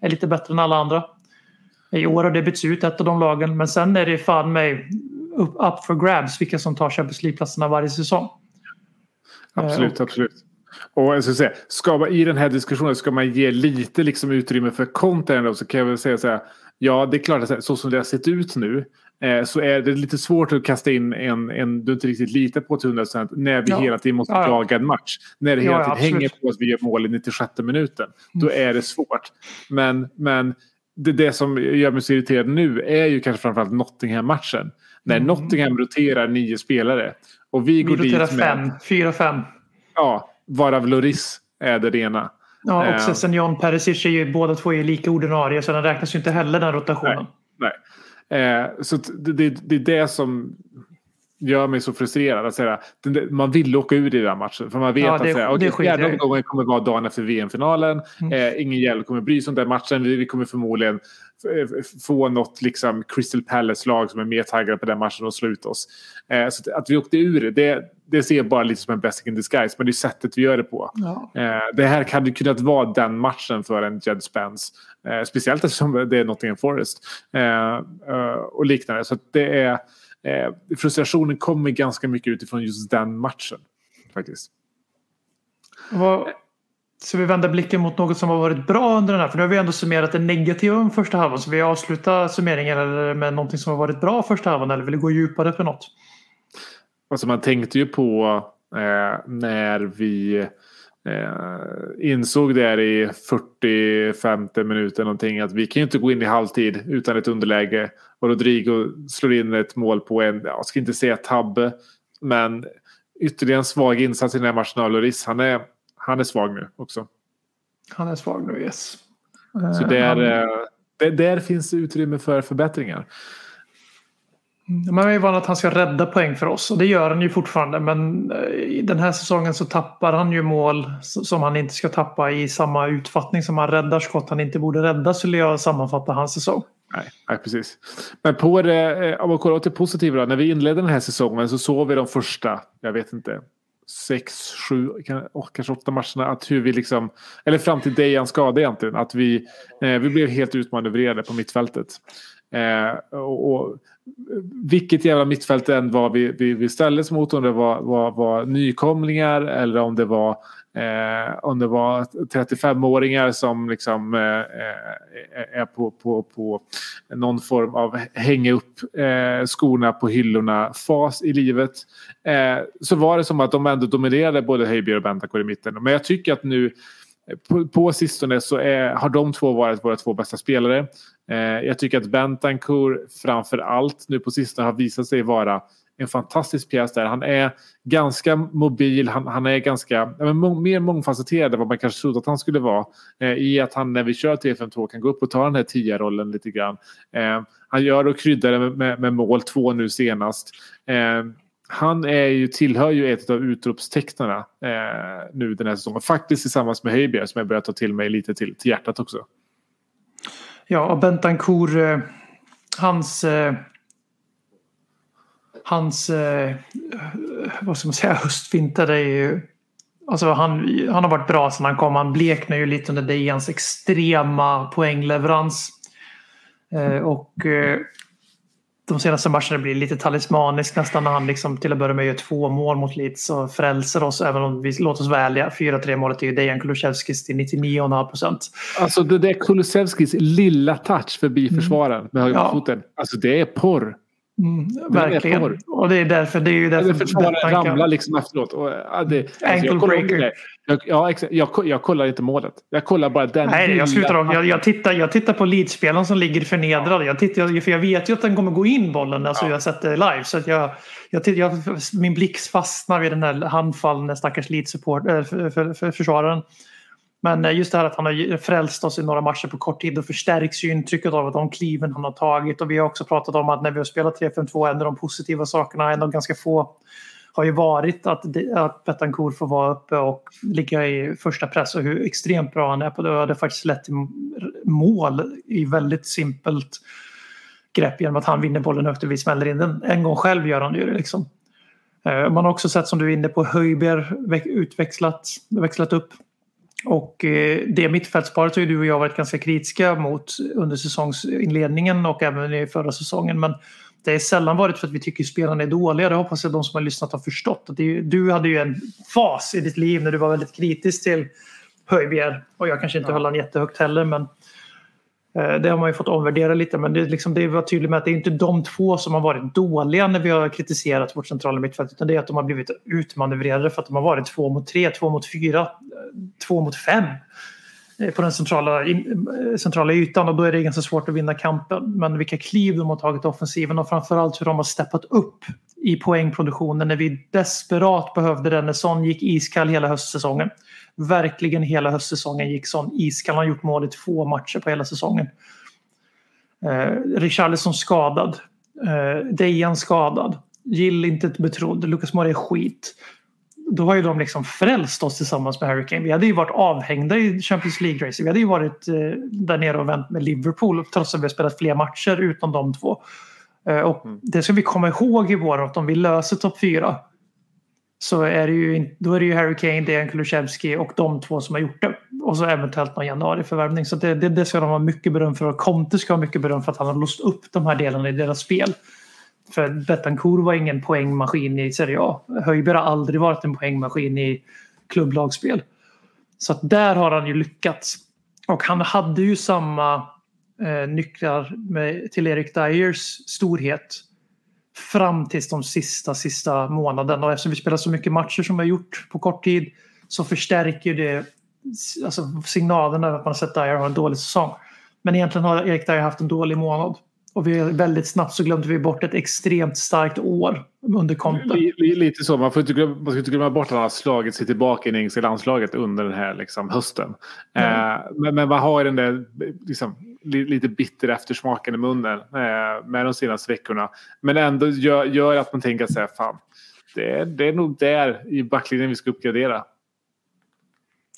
är lite bättre än alla andra. I år har det bytts ut ett av de lagen men sen är det fan mig up, up for grabs vilka som tar Champions League-platserna varje säsong. Absolut, absolut. Och jag ska säga, ska man, i den här diskussionen ska man ge lite liksom utrymme för Conte ändå, så kan jag väl säga så här. Ja, det är klart att så som det har sett ut nu eh, så är det lite svårt att kasta in en, en du inte riktigt litar på till 100% när vi Ja. hela tiden måste Ja, ja. jaga en match. När det hela ja, tiden absolut. hänger på att vi gör mål i 96 minuten. Då är det svårt. Men, men det, det som gör mig så irriterad nu är ju kanske framförallt Nottingham-matchen. När Mm. Nottingham roterar nio spelare och vi Vi går roterar dit med... fem, fyra, fem. Ja, varav Loris är det ena. Ja, Eh. och sen John Perisic är ju båda två är lika ordinarie så den räknas ju inte heller den rotationen. Nej. Eh, så att det, det, är det som... gör mig så frustrerad. Att säga, man vill åka ur i den matchen. För man vet Ja, att det- säga, det okay, fjärde omgången kommer vara dagen efter VM-finalen. Mm. Eh, ingen jävel kommer bry sig om den matchen. Vi, vi kommer förmodligen få något liksom Crystal Palace-lag som är mer taggade på den matchen och slå ut oss. Eh, så att, att vi åkte ur det, det, ser jag bara lite som en blessing in disguise. Men det är sättet vi gör det på. Ja. Eh, det här hade kunnat vara den matchen för en Jed Spence. Eh, speciellt eftersom det är Nottingham Forest eh, eh, och liknande. Så det är, eh, frustrationen kommer ganska mycket utifrån just den matchen. Faktiskt. Vad, så vi vänder blicken mot något som har varit bra under den här. För nu har vi ändå summerat det negativa om första halvan. Så vi avslutar summeringen med någonting som har varit bra första halvan. Eller vill du gå djupare på något? Alltså man tänkte ju på eh, när vi eh, insåg där i 40-50 minuter någonting att vi kan ju inte gå in i halvtid utan ett underläge. Och Rodrigo slår in ett mål på en, jag ska inte säga tabbe, men ytterligare en svag insats i den här matchen av Lloris. Han är, han är svag nu också. Han är svag nu, yes. Så Eh, där, han- eh, där, där finns utrymme för förbättringar. Mm. Man är ju van att han ska rädda poäng för oss och det gör han ju fortfarande. Men eh, i den här säsongen så tappar han ju mål som han inte ska tappa i samma utfattning som han räddar skott han inte borde rädda skulle jag sammanfatta hans säsong. Nej, nej, precis. Men på det, eh, om man kollar åt det positiva då. När vi inledde den här säsongen så såg vi de första, jag vet inte, sex, sju, och kanske åtta matcherna. Att hur vi liksom, eller fram till Dejan skada egentligen. Att vi, eh, vi blev helt utmanövrerade på mittfältet. Eh, och, och vilket jävla mittfält det än var vi, vi, vi ställdes mot. Om det var, var, var nykomlingar eller om det var Eh, om det var 35-åringar som liksom, eh, eh, är på, på, på någon form av hänga upp eh, skorna på hyllorna fas i livet. Eh, så var det som att de ändå dominerade både Höjbjerg och Bentancur i mitten. Men jag tycker att nu på, på sistone så är, har de två varit våra två bästa spelare. Eh, jag tycker att Bentancur framför allt nu på sistone har visat sig vara en fantastisk pjäs där. Han är ganska mobil, han, han är ganska ja, men må, mer mångfacetterad än vad man kanske trodde att han skulle vara. Eh, I att han när vi kör 3-5-2 kan gå upp och ta den här 10-rollen lite grann. Eh, han gör och kryddar det med, med, med mål två nu senast. Eh, han är ju, tillhör ju ett av utropstecknarna eh, nu den här säsongen. Faktiskt tillsammans med Höjbjerg som jag börjar ta till mig lite till, till hjärtat också. Ja, och Bentancourt, eh, hans... Eh, hans, eh, vad ska man säga, höstvinter är ju... Alltså han, han har varit bra sedan han kom. Han bleknar ju lite under Dejans extrema poängleverans. Eh, och eh, de senaste matcherna blir lite talismaniskt nästan när han liksom till att börja med gör två mål mot Leeds och frälser oss. Även om vi, låt oss ärliga, 4-3 målet är ju Dejan Kulusevskis till 99,5 procent. Alltså det där Kulusevskis lilla touch förbi försvararen med högerfoten. Alltså det är porr. Mm, verkligen. Och det är därför det är ju därför försvararen ramlar liksom efteråt. Och, ja, det, alltså, Ankle breaker. Jag, ja, exakt. Jag, jag kollar inte målet. Jag kollar bara den Nej, jag slutar av. Jag, jag, tittar, jag tittar på Leeds-spelaren som ligger förnedrad. Jag, tittar, för jag vet ju att den kommer gå in bollen. Alltså, Jag har sett det live. Så att jag, jag, jag, min blick fastnar vid den här handfallne stackars Leeds-support, äh, för, för, för försvararen. Men eh, just det här att han har frälst oss i några matcher på kort tid. Då förstärks ju intrycket av att de kliven han har tagit. Och vi har också pratat om att när vi har spelat 3-5-2, en av de positiva sakerna, en av ganska få har ju varit att, att Betancourt får vara uppe och ligga i första press och hur extremt bra han är på det. Och det har faktiskt lett till mål i väldigt simpelt grepp genom att han vinner bollen högt och vi smäller in den. En gång själv gör han ju det liksom. Eh, man har också sett som du är inne på Höjberg utväxlat växlat upp. Och eh, det mittfältsparet har ju du och jag varit ganska kritiska mot under säsongsinledningen och även i förra säsongen. Men det är sällan varit för att vi tycker spelarna är dåliga. Det hoppas jag de som har lyssnat har förstått. Att du hade ju en fas i ditt liv när du var väldigt kritisk till Höjbjerg. Och jag kanske inte höll han jättehögt heller. Men Eh, det har man ju fått omvärdera lite. Men det, är liksom, det var tydligt med att det är inte de två som har varit dåliga när vi har kritiserat vårt centrala mittfält. Utan det är att de har blivit utmanövrerade för att de har varit två mot tre, två mot fyra, eh, två mot fem eh, på den centrala, centrala ytan och då är det ganska svårt att vinna kampen. Men vilka kliv de har tagit i offensiven och framförallt hur de har steppat upp i poängproduktionen när vi desperat behövde den. när Son gick iskall hela höstsäsongen. Verkligen hela höstsäsongen gick Son iskall. Han har gjort mål i två matcher på hela säsongen. Eh, Richarlison skadad. Eh, Dejan skadad. Gill inte betrodd, Lucas Moura är skit. Då har ju de liksom frälst oss tillsammans med Harry Kane. Vi hade ju varit avhängda i Champions League-race. Vi hade ju varit eh, där nere och vänt med Liverpool trots att vi har spelat fler matcher utan de två. Eh, och det ska vi komma ihåg i vår att om vi löser topp fyra så är det ju, då är det ju Harry Kane, Dejan Kulusevski och de två som har gjort det. Och så eventuellt någon januariförvärvning. Så det, det, det ska de ha mycket beröm för. Och Conte ska ha mycket beröm för att han har låst upp de här delarna i deras spel. För Betancourt var ingen poängmaskin i Serie A. Höjberg har aldrig varit en poängmaskin i klubblagsspel. Så att där har han ju lyckats. Och han hade ju samma eh, nycklar med, till Eric Dyers storhet fram till de sista, sista månaderna. Och eftersom vi spelar så mycket matcher som vi har gjort på kort tid så förstärker det alltså, signalerna över att man har sett Dyer ha en dålig säsong. Men egentligen har Erik Dyer haft en dålig månad. Och vi väldigt snabbt så glömde vi bort ett extremt starkt år under Conte. Li- li- Lite så. Man får inte glömma, man ska inte glömma bort att han har slagit sig tillbaka i det engelska landslaget under den här liksom, hösten. Mm. Eh, men, men man har den där liksom, li, lite bitter eftersmaken i munnen eh, med de senaste veckorna. Men ändå gör, gör att man tänker så här, fan, det är, det är nog där i backlinjen vi ska uppgradera.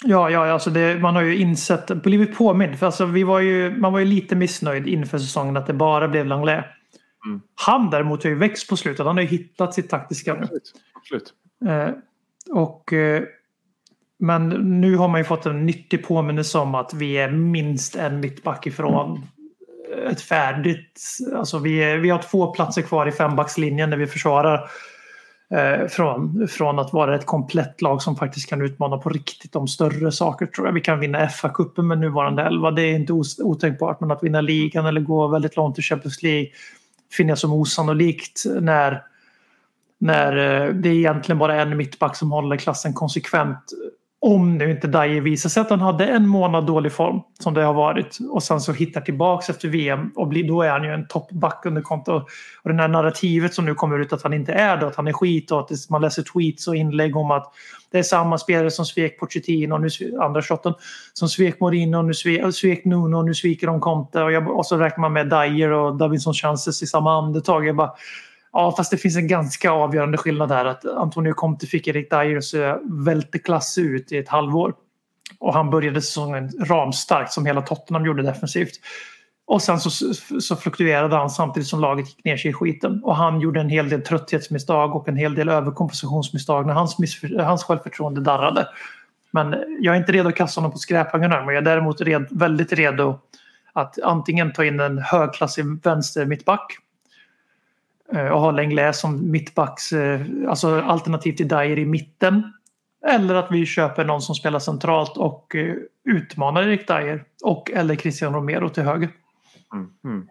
Ja, ja alltså det, man har ju insett, blivit påmind. För alltså vi var ju, man var ju lite missnöjd inför säsongen att det bara blev Langlais. Mm. Han däremot har ju växt på slutet. Han har ju hittat sitt taktiska. Absolut. Absolut. Eh, och, eh, men nu har man ju fått en nyttig påminnelse om att vi är minst en mittback ifrån ett färdigt... Alltså vi, är, vi har två platser kvar i fembackslinjen när vi försvarar. Eh, från, från att vara ett komplett lag som faktiskt kan utmana på riktigt om större saker tror jag. Vi kan vinna FA-cupen med nuvarande elva. Det är inte otänkbart. Men att vinna ligan eller gå väldigt långt i Champions League finner jag som osannolikt när när eh, det är egentligen bara en mittback som håller klassen konsekvent. Om nu inte Dyer visar sig att han hade en månad dålig form som det har varit och sen så hittar tillbaks efter VM och blir, då är han ju en toppback under konto. Och det här narrativet som nu kommer ut att han inte är det, att han är skit och att det, man läser tweets och inlägg om att det är samma spelare som svek Pochettino och nu andra shotten som svek Mourinho och nu svek, svek Nuno och nu sviker de Conte och, jag, och så räknar man med Dyer och Davinson Chances i samma andetag. Jag bara, Ja, fast det finns en ganska avgörande skillnad här. Att Antonio Conte fick Erik Dyers eh, välteklass välte klass ut i ett halvår. Och han började säsongen ramstarkt som hela Tottenham gjorde defensivt. Och sen så, så fluktuerade han samtidigt som laget gick ner sig i skiten. Och han gjorde en hel del trötthetsmisstag och en hel del överkompensationsmisstag när hans, hans självförtroende darrade. Men jag är inte redo att kasta honom på skräphögen än, men jag är däremot red, väldigt redo att antingen ta in en högklassig vänster mittback Eh, och ha Lenglet som mittbacks, eh, alltså alternativ till Dyer i mitten. Eller att vi köper någon som spelar centralt och eh, utmanar Erik Dyer och eller Christian Romero till höger. Mm, mm.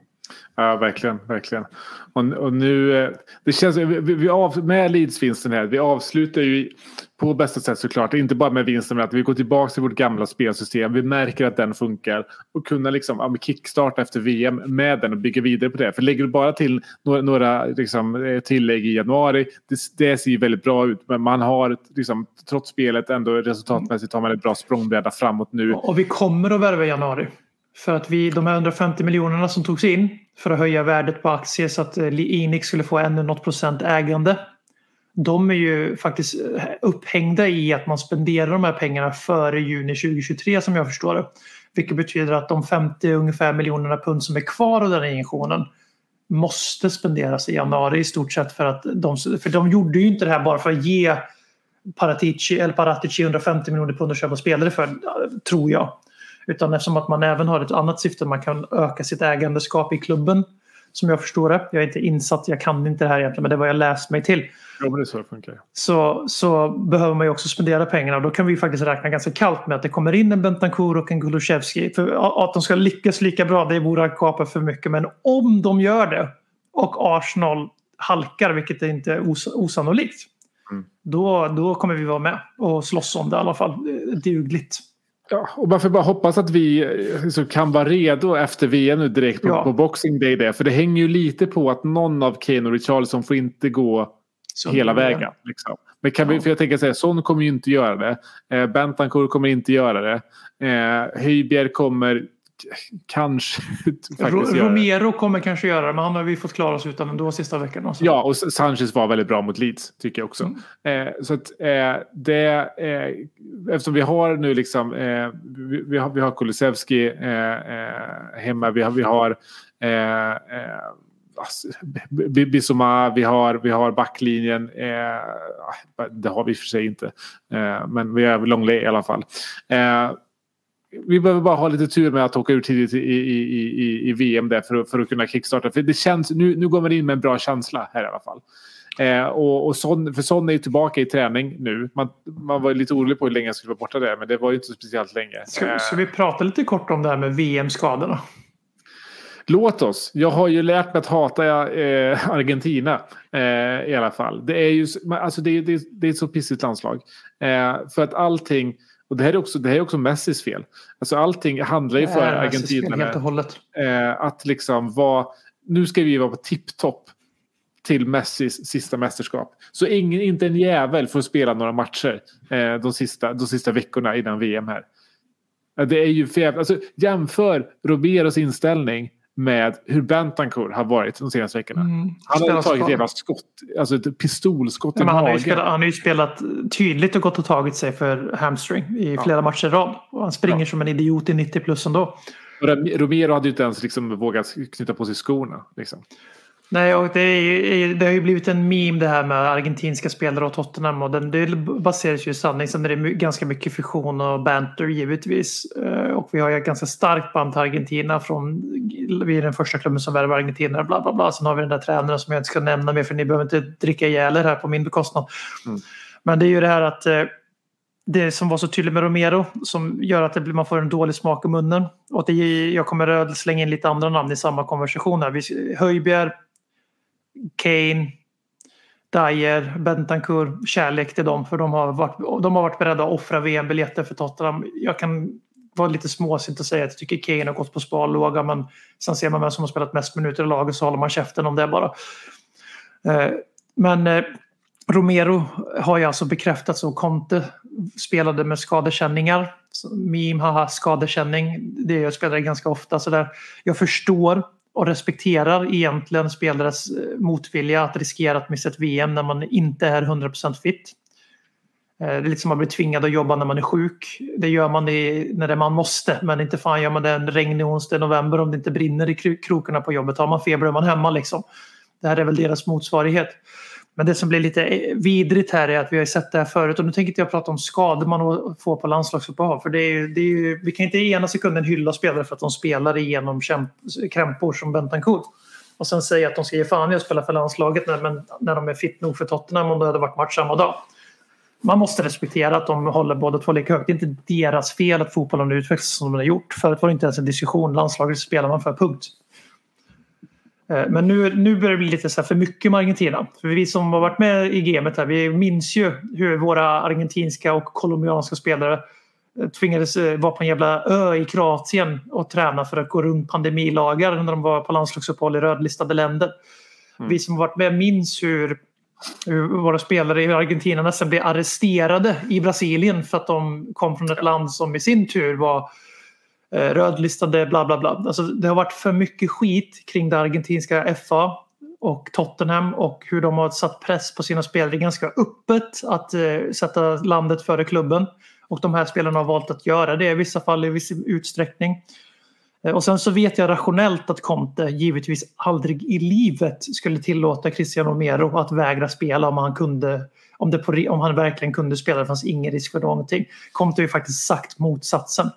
Ja, verkligen, verkligen. Och, och nu, det känns, vi vi av, med Leeds-vinsten här, vi avslutar ju på bästa sätt såklart, inte bara med vinsten, men att vi går tillbaka till vårt gamla spelsystem. Vi märker att den funkar och kunna liksom, ja, kickstarta efter VM med den och bygga vidare på det. För lägger du bara till några, några liksom, eh, tillägg i januari, det, det ser ju väldigt bra ut. Men man har, liksom, trots spelet, ändå resultatmässigt har man ett bra språngbräda framåt nu. Och vi kommer att värva i januari. För att vi, de här 150 miljonerna som togs in för att höja värdet på aktier så att eh, Enix Inix skulle få ännu något procent ägande. De är ju faktiskt eh, upphängda i att man spenderar de här pengarna före juni 2023 som jag förstår det. Vilket betyder att de 50 ungefär miljonerna pund som är kvar av den här injektionen måste spenderas i januari i stort sett för att de, för de gjorde ju inte det här bara för att ge Paratici, eller Paratici 150 miljoner pund att köpa spelare för, tror jag. Utan eftersom att man även har ett annat syfte, man kan öka sitt ägandeskap i klubben. Som jag förstår det. Jag är inte insatt, jag kan inte det här egentligen, men det var jag läst mig till. Ja, men det är så det funkar. Så, så behöver man ju också spendera pengarna. Och då kan vi faktiskt räkna ganska kallt med att det kommer in en Bentancourt och en Kulusevski. För att de ska lyckas lika bra, det vore att kapa för mycket. Men om de gör det och Arsenal halkar, vilket är inte är os osannolikt. Mm. Då, då kommer vi vara med och slåss om det i alla fall. Dugligt. Ja, och man får bara hoppas att vi eh, så kan vara redo efter VM nu direkt på, Ja. på Boxing Day. Där. För det hänger ju lite på att någon av Kane och Richarlison får inte gå Så hela vägen. Liksom. Men kan vi, Ja. för jag tänker säga, Son kommer ju inte göra det. Eh, Bentancourt kommer inte göra det. Eh, Höjbjerg kommer kanske Ro- faktiskt det. Romero kommer kanske göra det, men han har vi fått klara oss utan ändå sista veckan. Alltså. Ja, och Sanchez var väldigt bra mot Leeds, tycker jag också. Mm. Eh, så att eh, det, eh, eftersom vi har nu liksom, eh, vi, vi har, vi har Kulusevski eh, eh, hemma, vi har, vi har alltså, Bissoma, vi har, vi har backlinjen. Eh, det har vi i och för sig inte. Eh, men vi har Longley i alla fall. Eh, vi behöver bara ha lite tur med att åka ut tidigt i, i, i, i- VM där för, att- för att kunna kickstarta. För det känns, nu, nu går man in med en bra känsla här i alla fall. Eh, och, och Son, för Son är ju tillbaka i träning nu. Man, man var lite orolig på hur länge han skulle vara borta där, men det var ju inte så speciellt länge. Ska, Eh, ska vi prata lite kort om det här med VM-skadorna? Låt oss. Jag har ju lärt mig att hata eh, Argentina eh, i alla fall. Det är ju alltså det, är- det, det är ett så pissigt landslag. Eh, för att allting, och det här är också, det här är också Messis fel. Alltså allting handlar ju för fel Argentina eh, att liksom vara, nu ska vi vara på tipptopp till Messis sista mästerskap. Så ingen, inte en jävel får spela några matcher eh, de, sista, de sista veckorna innan VM här. Ja, Det är ju för jävla, alltså, jämför Roberos inställning med hur Bentancourt har varit de senaste veckorna. Mm. Han har Spelar tagit ett jävla skott, alltså ett pistolskott i men han, har ju magen. spelat, han har ju spelat tydligt och gått och tagit sig för hamstring i flera matcher i rad. Och han springer Ja. som en idiot i 90 plus ändå. Och Romero hade ju inte ens liksom vågat knyta på sig skorna. Liksom. Nej, och det, är, det har ju blivit en meme det här med argentinska spelare och Tottenham. Och den, det baseras ju i sanning. Sen är det ganska mycket fiktion och banter givetvis. Eh, Och vi har ju ett ganska starkt band till Argentina. Från, vi är den första klubben som värvar argentinare. Bla, bla, bla. Sen har vi den där tränaren som jag inte ska nämna mer för ni behöver inte dricka ihjäl er här på min bekostnad. Mm. Men det är ju det här att eh, det som var så tydligt med Romero som gör att det blir, man får en dålig smak i munnen. Och det, jag kommer att slänga in lite andra namn i samma konversation här. Höjbjerg, Kane, Dyer, Bentancur, kärlek till dem för de har varit, de har varit beredda att offra VM-biljetter för Tottenham. Jag kan vara lite småsint och säga att jag tycker Kane har gått på sparlåga men sen ser man vem som har spelat mest minuter i laget så håller man käften om det bara. Eh, men eh, Romero har ju alltså bekräftats och Conte spelade med skadekänningar. Meme, haha, skadekänning. Det jag spelar ganska ofta. Så där. Jag förstår och respekterar egentligen spelares eh, motvilja att riskera att missa ett VM när man inte är 100% fit. Eh, det är lite som att bli tvingad att jobba när man är sjuk. Det gör man i, när det man måste, men inte fan gör man det en regnig onsdag i november om det inte brinner i krokarna på jobbet. Har man feber är man hemma liksom. Det här är väl deras motsvarighet. Men det som blir lite eh, vidrigt här är att vi har ju sett det här förut och nu tänker inte jag prata om skador man får på landslagsuppehav. För det är, ju- det är ju, vi kan inte i ena sekunden hylla spelare för att de spelar igenom kämp, krämpor som Bentancourt. Och sen säga att de ska ge fan i att spela för landslaget när, men, när de är fit nog för Tottenham om det hade varit match samma dag. Man måste respektera att de håller båda två lika högt. Det är inte deras fel att fotbollen utvecklas som den har gjort. Förut var det inte ens en diskussion. Landslaget spelar man för, punkt. Eh, Men nu, nu börjar det bli lite så för mycket med Argentina. För vi som har varit med i gamet här, vi minns ju hur våra argentinska och colombianska spelare eh, tvingades eh, vara på en jävla ö i Kroatien och träna för att gå runt pandemilagar när de var på landslagsuppehåll i rödlistade länder. Vi som har varit med minns hur, hur våra spelare i Argentina nästan blev arresterade i Brasilien för att de kom från ett land som i sin tur var Eh, rödlistade bla bla bla. Alltså, det har varit för mycket skit kring det argentinska FA och Tottenham och hur de har satt press på sina spelare ganska öppet att eh, sätta landet före klubben. Och de här spelarna har valt att göra det i vissa fall i viss utsträckning. Eh, och sen så vet jag rationellt att Conte givetvis aldrig i livet skulle tillåta Cristiano Romero att vägra spela om han kunde om, det på, om han verkligen kunde spela. Det fanns ingen risk för någonting. Conte har ju faktiskt sagt motsatsen.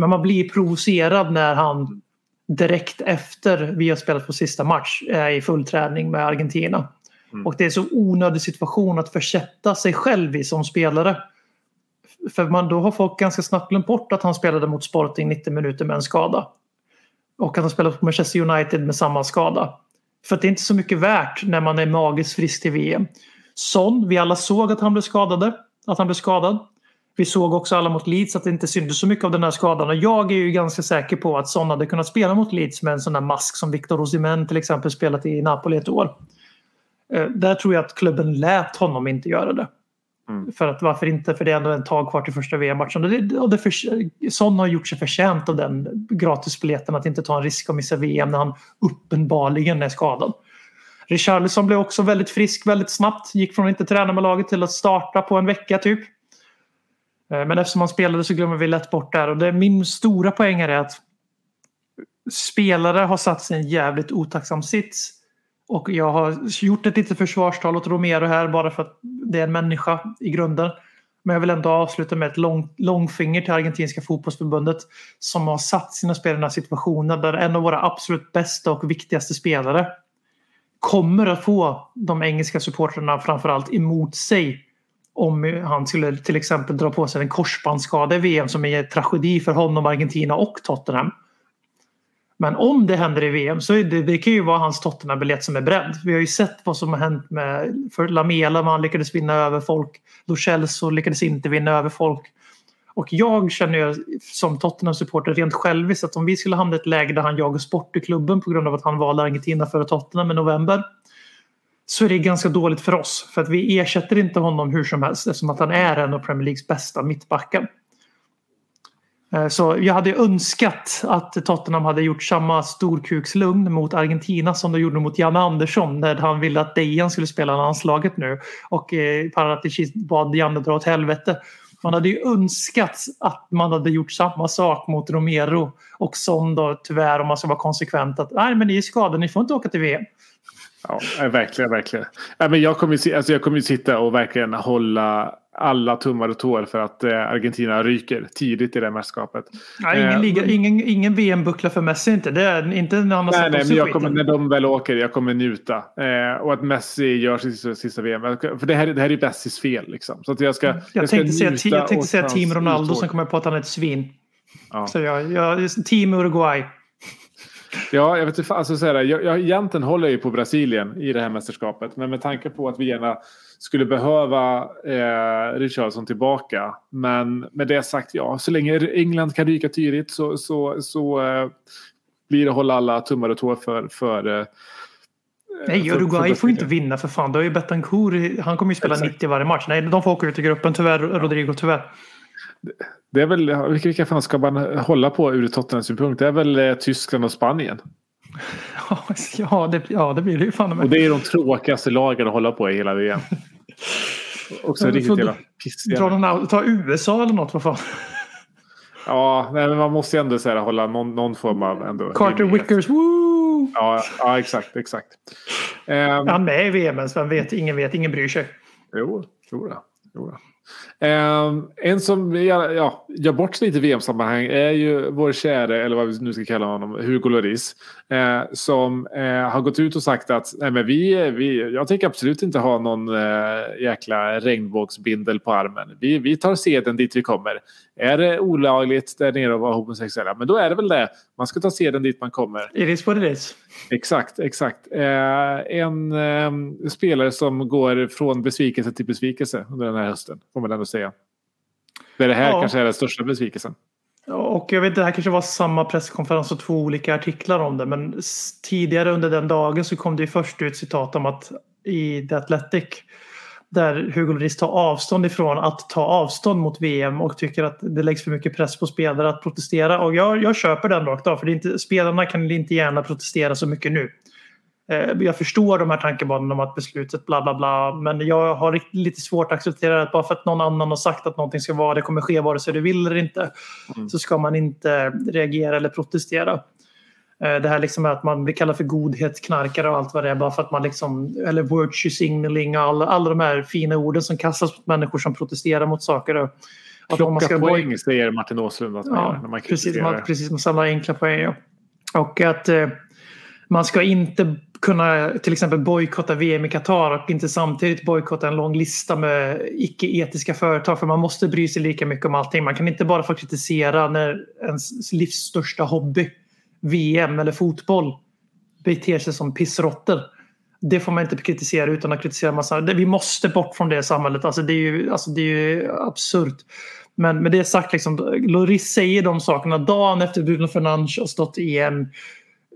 Men man blir provocerad när han direkt efter vi har spelat på sista match är i full träning med Argentina. Och det är så onödig situation att försätta sig själv i som spelare. För man, då har folk ganska snabbt glömt bort att han spelade mot Sporting 90 minuter med en skada. Och att han spelade på Manchester United med samma skada. För det är inte så mycket värt när man är magiskt frisk till VM. Son, vi alla såg att han blev skadade. Att han blev skadad. Vi såg också alla mot Leeds att det inte syntes så mycket av den här skadan. Och jag är ju ganska säker på att Son hade kunnat spela mot Leeds med en sån där mask som Victor Osimhen till exempel spelat i Napoli ett år. Eh, Där tror jag att klubben lät honom inte göra det. Mm. För att varför inte? För det är ändå en tag kvar till första VM-matchen. Och det, och det för, Son har gjort sig förtjänt av den gratisbiljetten att inte ta en risk att missa VM när han uppenbarligen är skadad. Richarlison blev också väldigt frisk väldigt snabbt. Gick från att inte träna med laget till att starta på en vecka typ. Eh, men eftersom han spelade så glömmer vi lätt bort där. Och det, min stora poäng är att spelare har satt sig i en jävligt otacksam sits. Och jag har gjort ett litet försvarstal åt Romero här bara för att det är en människa i grunden. Men jag vill ändå avsluta med ett lång, långfinger till argentinska fotbollsförbundet som har satt sina spelare i den här situationen där en av våra absolut bästa och viktigaste spelare kommer att få de engelska supportrarna framförallt emot sig om han skulle till exempel dra på sig en korsbandsskada i VM som är en tragedi för honom, Argentina och Tottenham. Men om det händer i VM så är det, det kan ju vara hans Tottenham-biljett som är bredd. Vi har ju sett vad som har hänt med för Lamela, man lyckades vinna över folk. Lo Celso lyckades inte vinna över folk. Och jag känner ju som Tottenham-supporter rent själviskt att om vi skulle hamna i ett läge där han jagas bort i klubben på grund av att han valde Argentina före Tottenham i november så är det ganska dåligt för oss. För att vi ersätter inte honom hur som helst eftersom att han är en av Premier Leagues bästa mittbackar. Eh, så jag hade önskat att Tottenham hade gjort samma storkukslugn mot Argentina som de gjorde mot Janne Andersson när han ville att Dejan skulle spela landslaget nu. Och eh, Paratici bad Janne dra åt helvete. Man hade ju önskat att man hade gjort samma sak mot Romero och som då tyvärr om man ska vara konsekvent att nej men ni är skadade, ni får inte åka till VM. Ja, nej, verkligen, verkligen. Men jag, kommer, ju alltså jag kommer ju sitta och verkligen hålla alla tummar och tår för att eh, Argentina ryker tidigt i det här mästerskapet. Nej, ingen, Eh, liga, ingen, ingen VM-buckla för Messi inte. Det är inte när han har Nej, nej, men jag kommer, när de väl åker, jag kommer njuta. Eh, och att Messi gör sitt sista, sista VM. För det här, det här är ju Messis fel. Liksom. Så jag ska, Jag, ska tänkte säga, jag tänkte säga Team Ronaldo uttåg. som kommer på att han är ett svin. Ja. Så jag, jag, team Uruguay. Ja, jag vet inte. Alltså, så här, jag, jag, egentligen håller jag ju på Brasilien i det här mästerskapet. Men med tanke på att vi gärna skulle behöva eh, Richarlison tillbaka. Men med det sagt, ja, så länge England kan ryka tydligt så, så, så eh, blir det hålla alla tummar och tår för, för eh, Nej, Uruguay får inte vinna för fan. Då är ju Betancourt, han kommer ju spela Exakt. 90 varje match. Nej, de får åka ut i gruppen tyvärr, Rodrigo tyvärr. Det är väl, vilka, vilka fan ska man hålla på ur Tottenhams synpunkt? Det är väl eh, Tyskland och Spanien. Ja, det, ja, det blir det ju fan Och med. det är de tråkigaste lagen att hålla på i hela VM. Också Men riktigt jävla pissiga. ta USA eller något, vad fan. Ja, nej, men man måste ju ändå så här, hålla någon, någon form av ändå. Carter rimlighet. Wickers, woo! Ja, ja, exakt, exakt. Ehm, Han är med i VM, vem vet, ingen vet, ingen bryr sig. Jo, jo då. Jo då. Ehm, en som ja, ja, gör bort sig lite i VM-sammanhang är ju vår käre, eller vad vi nu ska kalla honom, Hugo Lloris. Eh, som eh, har gått ut och sagt att nej, men vi, vi, jag tänker absolut inte ha någon eh, jäkla regnbågsbindel på armen. Vi, vi tar seden dit vi kommer. Är det olagligt där nere att vara homosexuella, men då är det väl det. Man ska ta seden dit man kommer. It is what it is. Exakt, exakt. Eh, en eh, spelare som går från besvikelse till besvikelse under den här hösten, får man ändå säga. Det, det här Ja. kanske är den största besvikelsen. Och jag vet, det här kanske var samma presskonferens och två olika artiklar om det. Men tidigare under den dagen så kom det ju först ut citat om att i The Athletic där Hugo Lloris tar avstånd ifrån att ta avstånd mot VM och tycker att det läggs för mycket press på spelare att protestera. Och jag, jag köper den rakt av för det inte, spelarna kan inte gärna protestera så mycket nu. Eh, Jag förstår de här tankebanorna om att beslutet bla bla bla men jag har lite svårt att acceptera att bara för att någon annan har sagt att någonting ska vara det kommer ske vare sig du vill eller inte så ska man inte reagera eller protestera. Eh, Det här liksom att man blir kallad för godhetsknarkare och allt vad det är bara för att man liksom eller virtue signaling och alla, alla de här fina orden som kastas mot människor som protesterar mot saker. Och, att man ska poäng säger Martin Åslund att man gör när Ja, man precis. Man, precis, man samlar enkla poäng. Ja. Och att eh, man ska inte kunna till exempel bojkotta VM i Qatar och inte samtidigt bojkotta en lång lista med icke-etiska företag. För man måste bry sig lika mycket om allting. Man kan inte bara få kritisera när ens livs största hobby, VM eller fotboll, beter sig som pissråttor. Det får man inte kritisera utan att kritisera massa. Vi måste bort från det samhället. Alltså det är ju, alltså det är ju absurt. Men med det sagt, liksom, Loris säger de sakerna dagen efter Bruno Fernandes har stått i en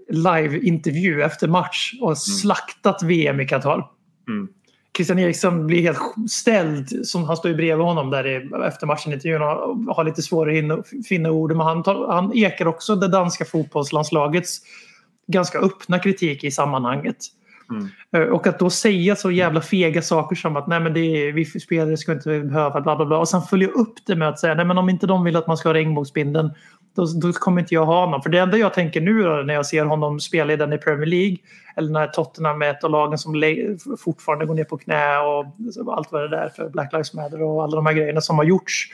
live-intervju efter match och slaktat VM i Qatar. Mm. Christian Eriksson blir helt ställd. Som han står ju bredvid honom där i, efter matchen-intervjun och har lite svårare att finna ord. Men han, tar, han ekar också det danska fotbollslandslagets ganska öppna kritik i sammanhanget. Eh, Och att då säga så jävla fega saker som att nej men det är, vi spelare ska inte behöva bla bla bla. Och sen följa upp det med att säga nej men om inte de vill att man ska ha regnbågsbindeln då, då kommer inte jag ha honom. För det enda jag tänker nu då, när jag ser honom spela i den i Premier League eller när Tottenham är ett av lagen som fortfarande går ner på knä och allt vad det är för Black Lives Matter och alla de här grejerna som har gjorts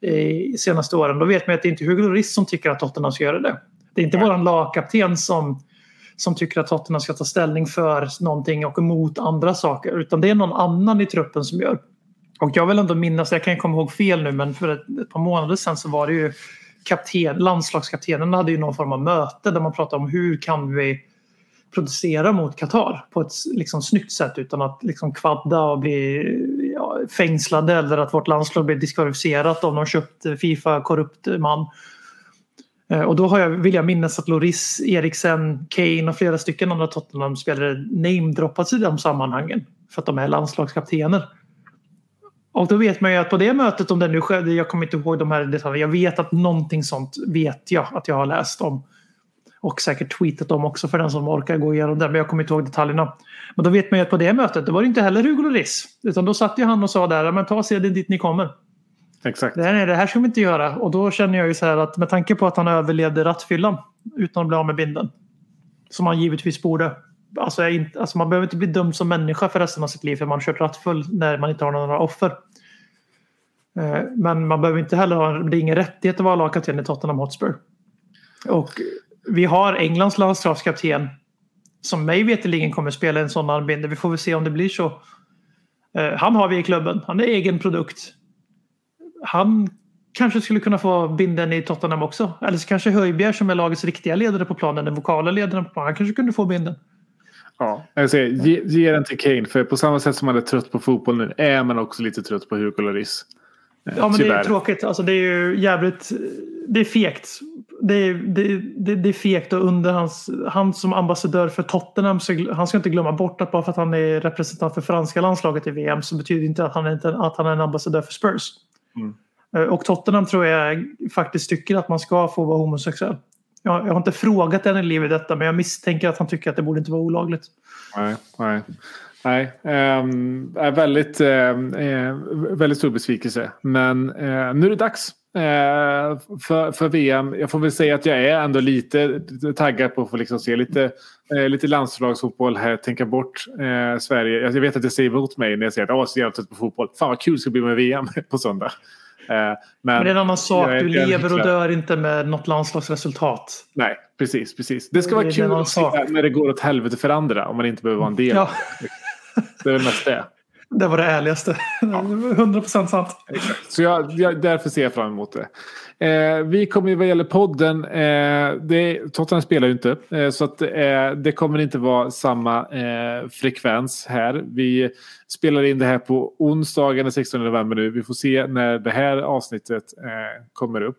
i senaste åren. Då vet man att det inte är Hugo Lloris som tycker att Tottenham ska göra det. Det är inte våran lagkapten som, som tycker att Tottenham ska ta ställning för någonting och emot andra saker. Utan det är någon annan i truppen som gör. Och jag vill ändå minnas, jag kan komma ihåg fel nu, men för ett, ett par månader sedan så var det ju kapten, landslagskaptenen hade ju någon form av möte där man pratade om hur kan vi protestera mot Qatar på ett liksom, snyggt sätt utan att liksom, kvadda och bli ja, fängslade eller att vårt landslag blir diskvalificerat om de köpt eh, Fifa-korrupt man. Eh, och då har jag, vill jag minnas att Loris, Eriksen, Kane och flera stycken andra Tottenham-spelare namedroppats i de sammanhangen för att de är landslagskaptener. Och då vet man ju att på det mötet, om det nu skedde, jag kommer inte ihåg de här detaljerna, jag vet att någonting sånt vet jag att jag har läst om. Och säkert tweetat om också för den som orkar gå igenom det, men jag kommer inte ihåg detaljerna. Men då vet man ju att på det mötet, det var det inte heller Hugo Lloris. Utan då satt ju han och sa där, men ta sedan dit ni kommer. Exakt. Det här, det här ska vi inte göra. Och då känner jag ju så här att med tanke på att han överlevde rattfyllan utan att bli av med binden. Som han givetvis borde. Alltså, jag är inte, alltså man behöver inte bli dömd som människa för resten av sitt liv för man har kört rattfull när man inte har några offer. Eh, men man behöver inte heller ha, det är ingen rättighet att vara lagkapten i Tottenham Hotspur. Och vi har Englands landslagskapten som mig veterligen kommer spela en sån armbindel. Vi får väl se om det blir så. Eh, han har vi i klubben. Han är egen produkt han kanske skulle kunna få binden i Tottenham också. Eller så kanske Höjbjerg som är lagets riktiga ledare på planen, den vokala ledaren på planen, han kanske kunde få binden. Ja, jag säger, ge, ge den till Kane. För på samma sätt som man är trött på fotboll nu är man också lite trött på Hugo Lloris. Eh, Ja, men det är tyvärr. tråkigt. Alltså, det är ju jävligt... Det är fegt. Det är, det, det, det är fegt och under hans... Han som ambassadör för Tottenham, så han ska inte glömma bort att bara för att han är representant för franska landslaget i VM så betyder det inte att han är, inte, att han är en ambassadör för Spurs. Mm. Eh, och Tottenham tror jag faktiskt tycker att man ska få vara homosexuell. Jag, jag har inte frågat henne i livet detta men jag misstänker att han tycker att det borde inte vara olagligt. Nej, nej. Nej, um, är väldigt, um, eh, väldigt stor besvikelse. Men uh, nu är det dags för, för VM. Jag får väl säga att jag är ändå lite taggad på att få liksom se lite, eh, lite landslagsfotboll här. Tänka bort eh, Sverige. Jag vet att det säger emot mig när jag säger att jag är så jävla trött på fotboll. Fan vad kul det ska bli med VM på söndag. Eh, men, Men det är en annan sak. Du lever och dör inte med något landslagsresultat. Nej, precis. precis. Det ska Det vara kul att se när det går åt helvete för andra om man inte behöver vara en del. Ja, Det är väl mest det. det var det ärligaste. 100% sant. Så jag, jag, därför ser jag fram emot det. Eh, vi kommer vad gäller podden, eh, det, Tottenham spelar ju inte. Eh, så att, eh, det kommer inte vara samma eh, frekvens här. Vi spelar in det här på onsdagen den 16 november nu. Vi får se när det här avsnittet eh, kommer upp.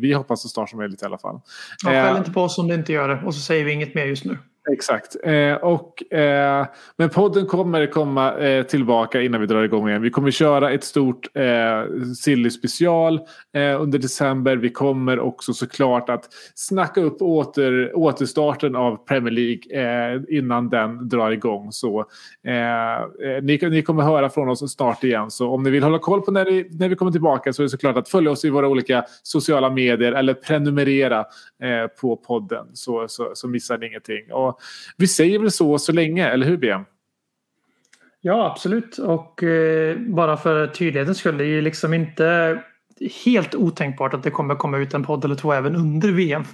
Vi hoppas så snart som möjligt i alla fall. Ja, skäll inte på oss om det inte gör det. Och så säger vi inget mer just nu. Exakt. Eh, och, eh, men podden kommer komma eh, tillbaka innan vi drar igång igen. Vi kommer köra ett stort eh, Silly special eh, under december. Vi kommer också såklart att snacka upp åter, återstarten av Premier League eh, innan den drar igång. Så eh, eh ni, ni kommer höra från oss snart igen. Så om ni vill hålla koll på när, vi- när vi kommer tillbaka så är det såklart att följa oss i våra olika sociala medier eller prenumerera eh, på podden så, så, så missar ni ingenting. Och vi säger väl så så länge, eller hur BM? Ja, absolut. Och eh, bara för tydlighetens skull, det är ju liksom inte helt otänkbart att det kommer komma ut en podd eller två även under VM.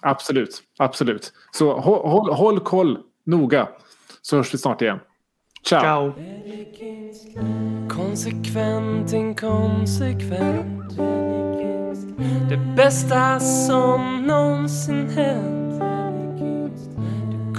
Absolut, absolut. Så håll, håll, håll koll noga så hörs vi snart igen. Ciao! Ciao! Konsekvent, inkonsekvent Det bästa som någonsin hänt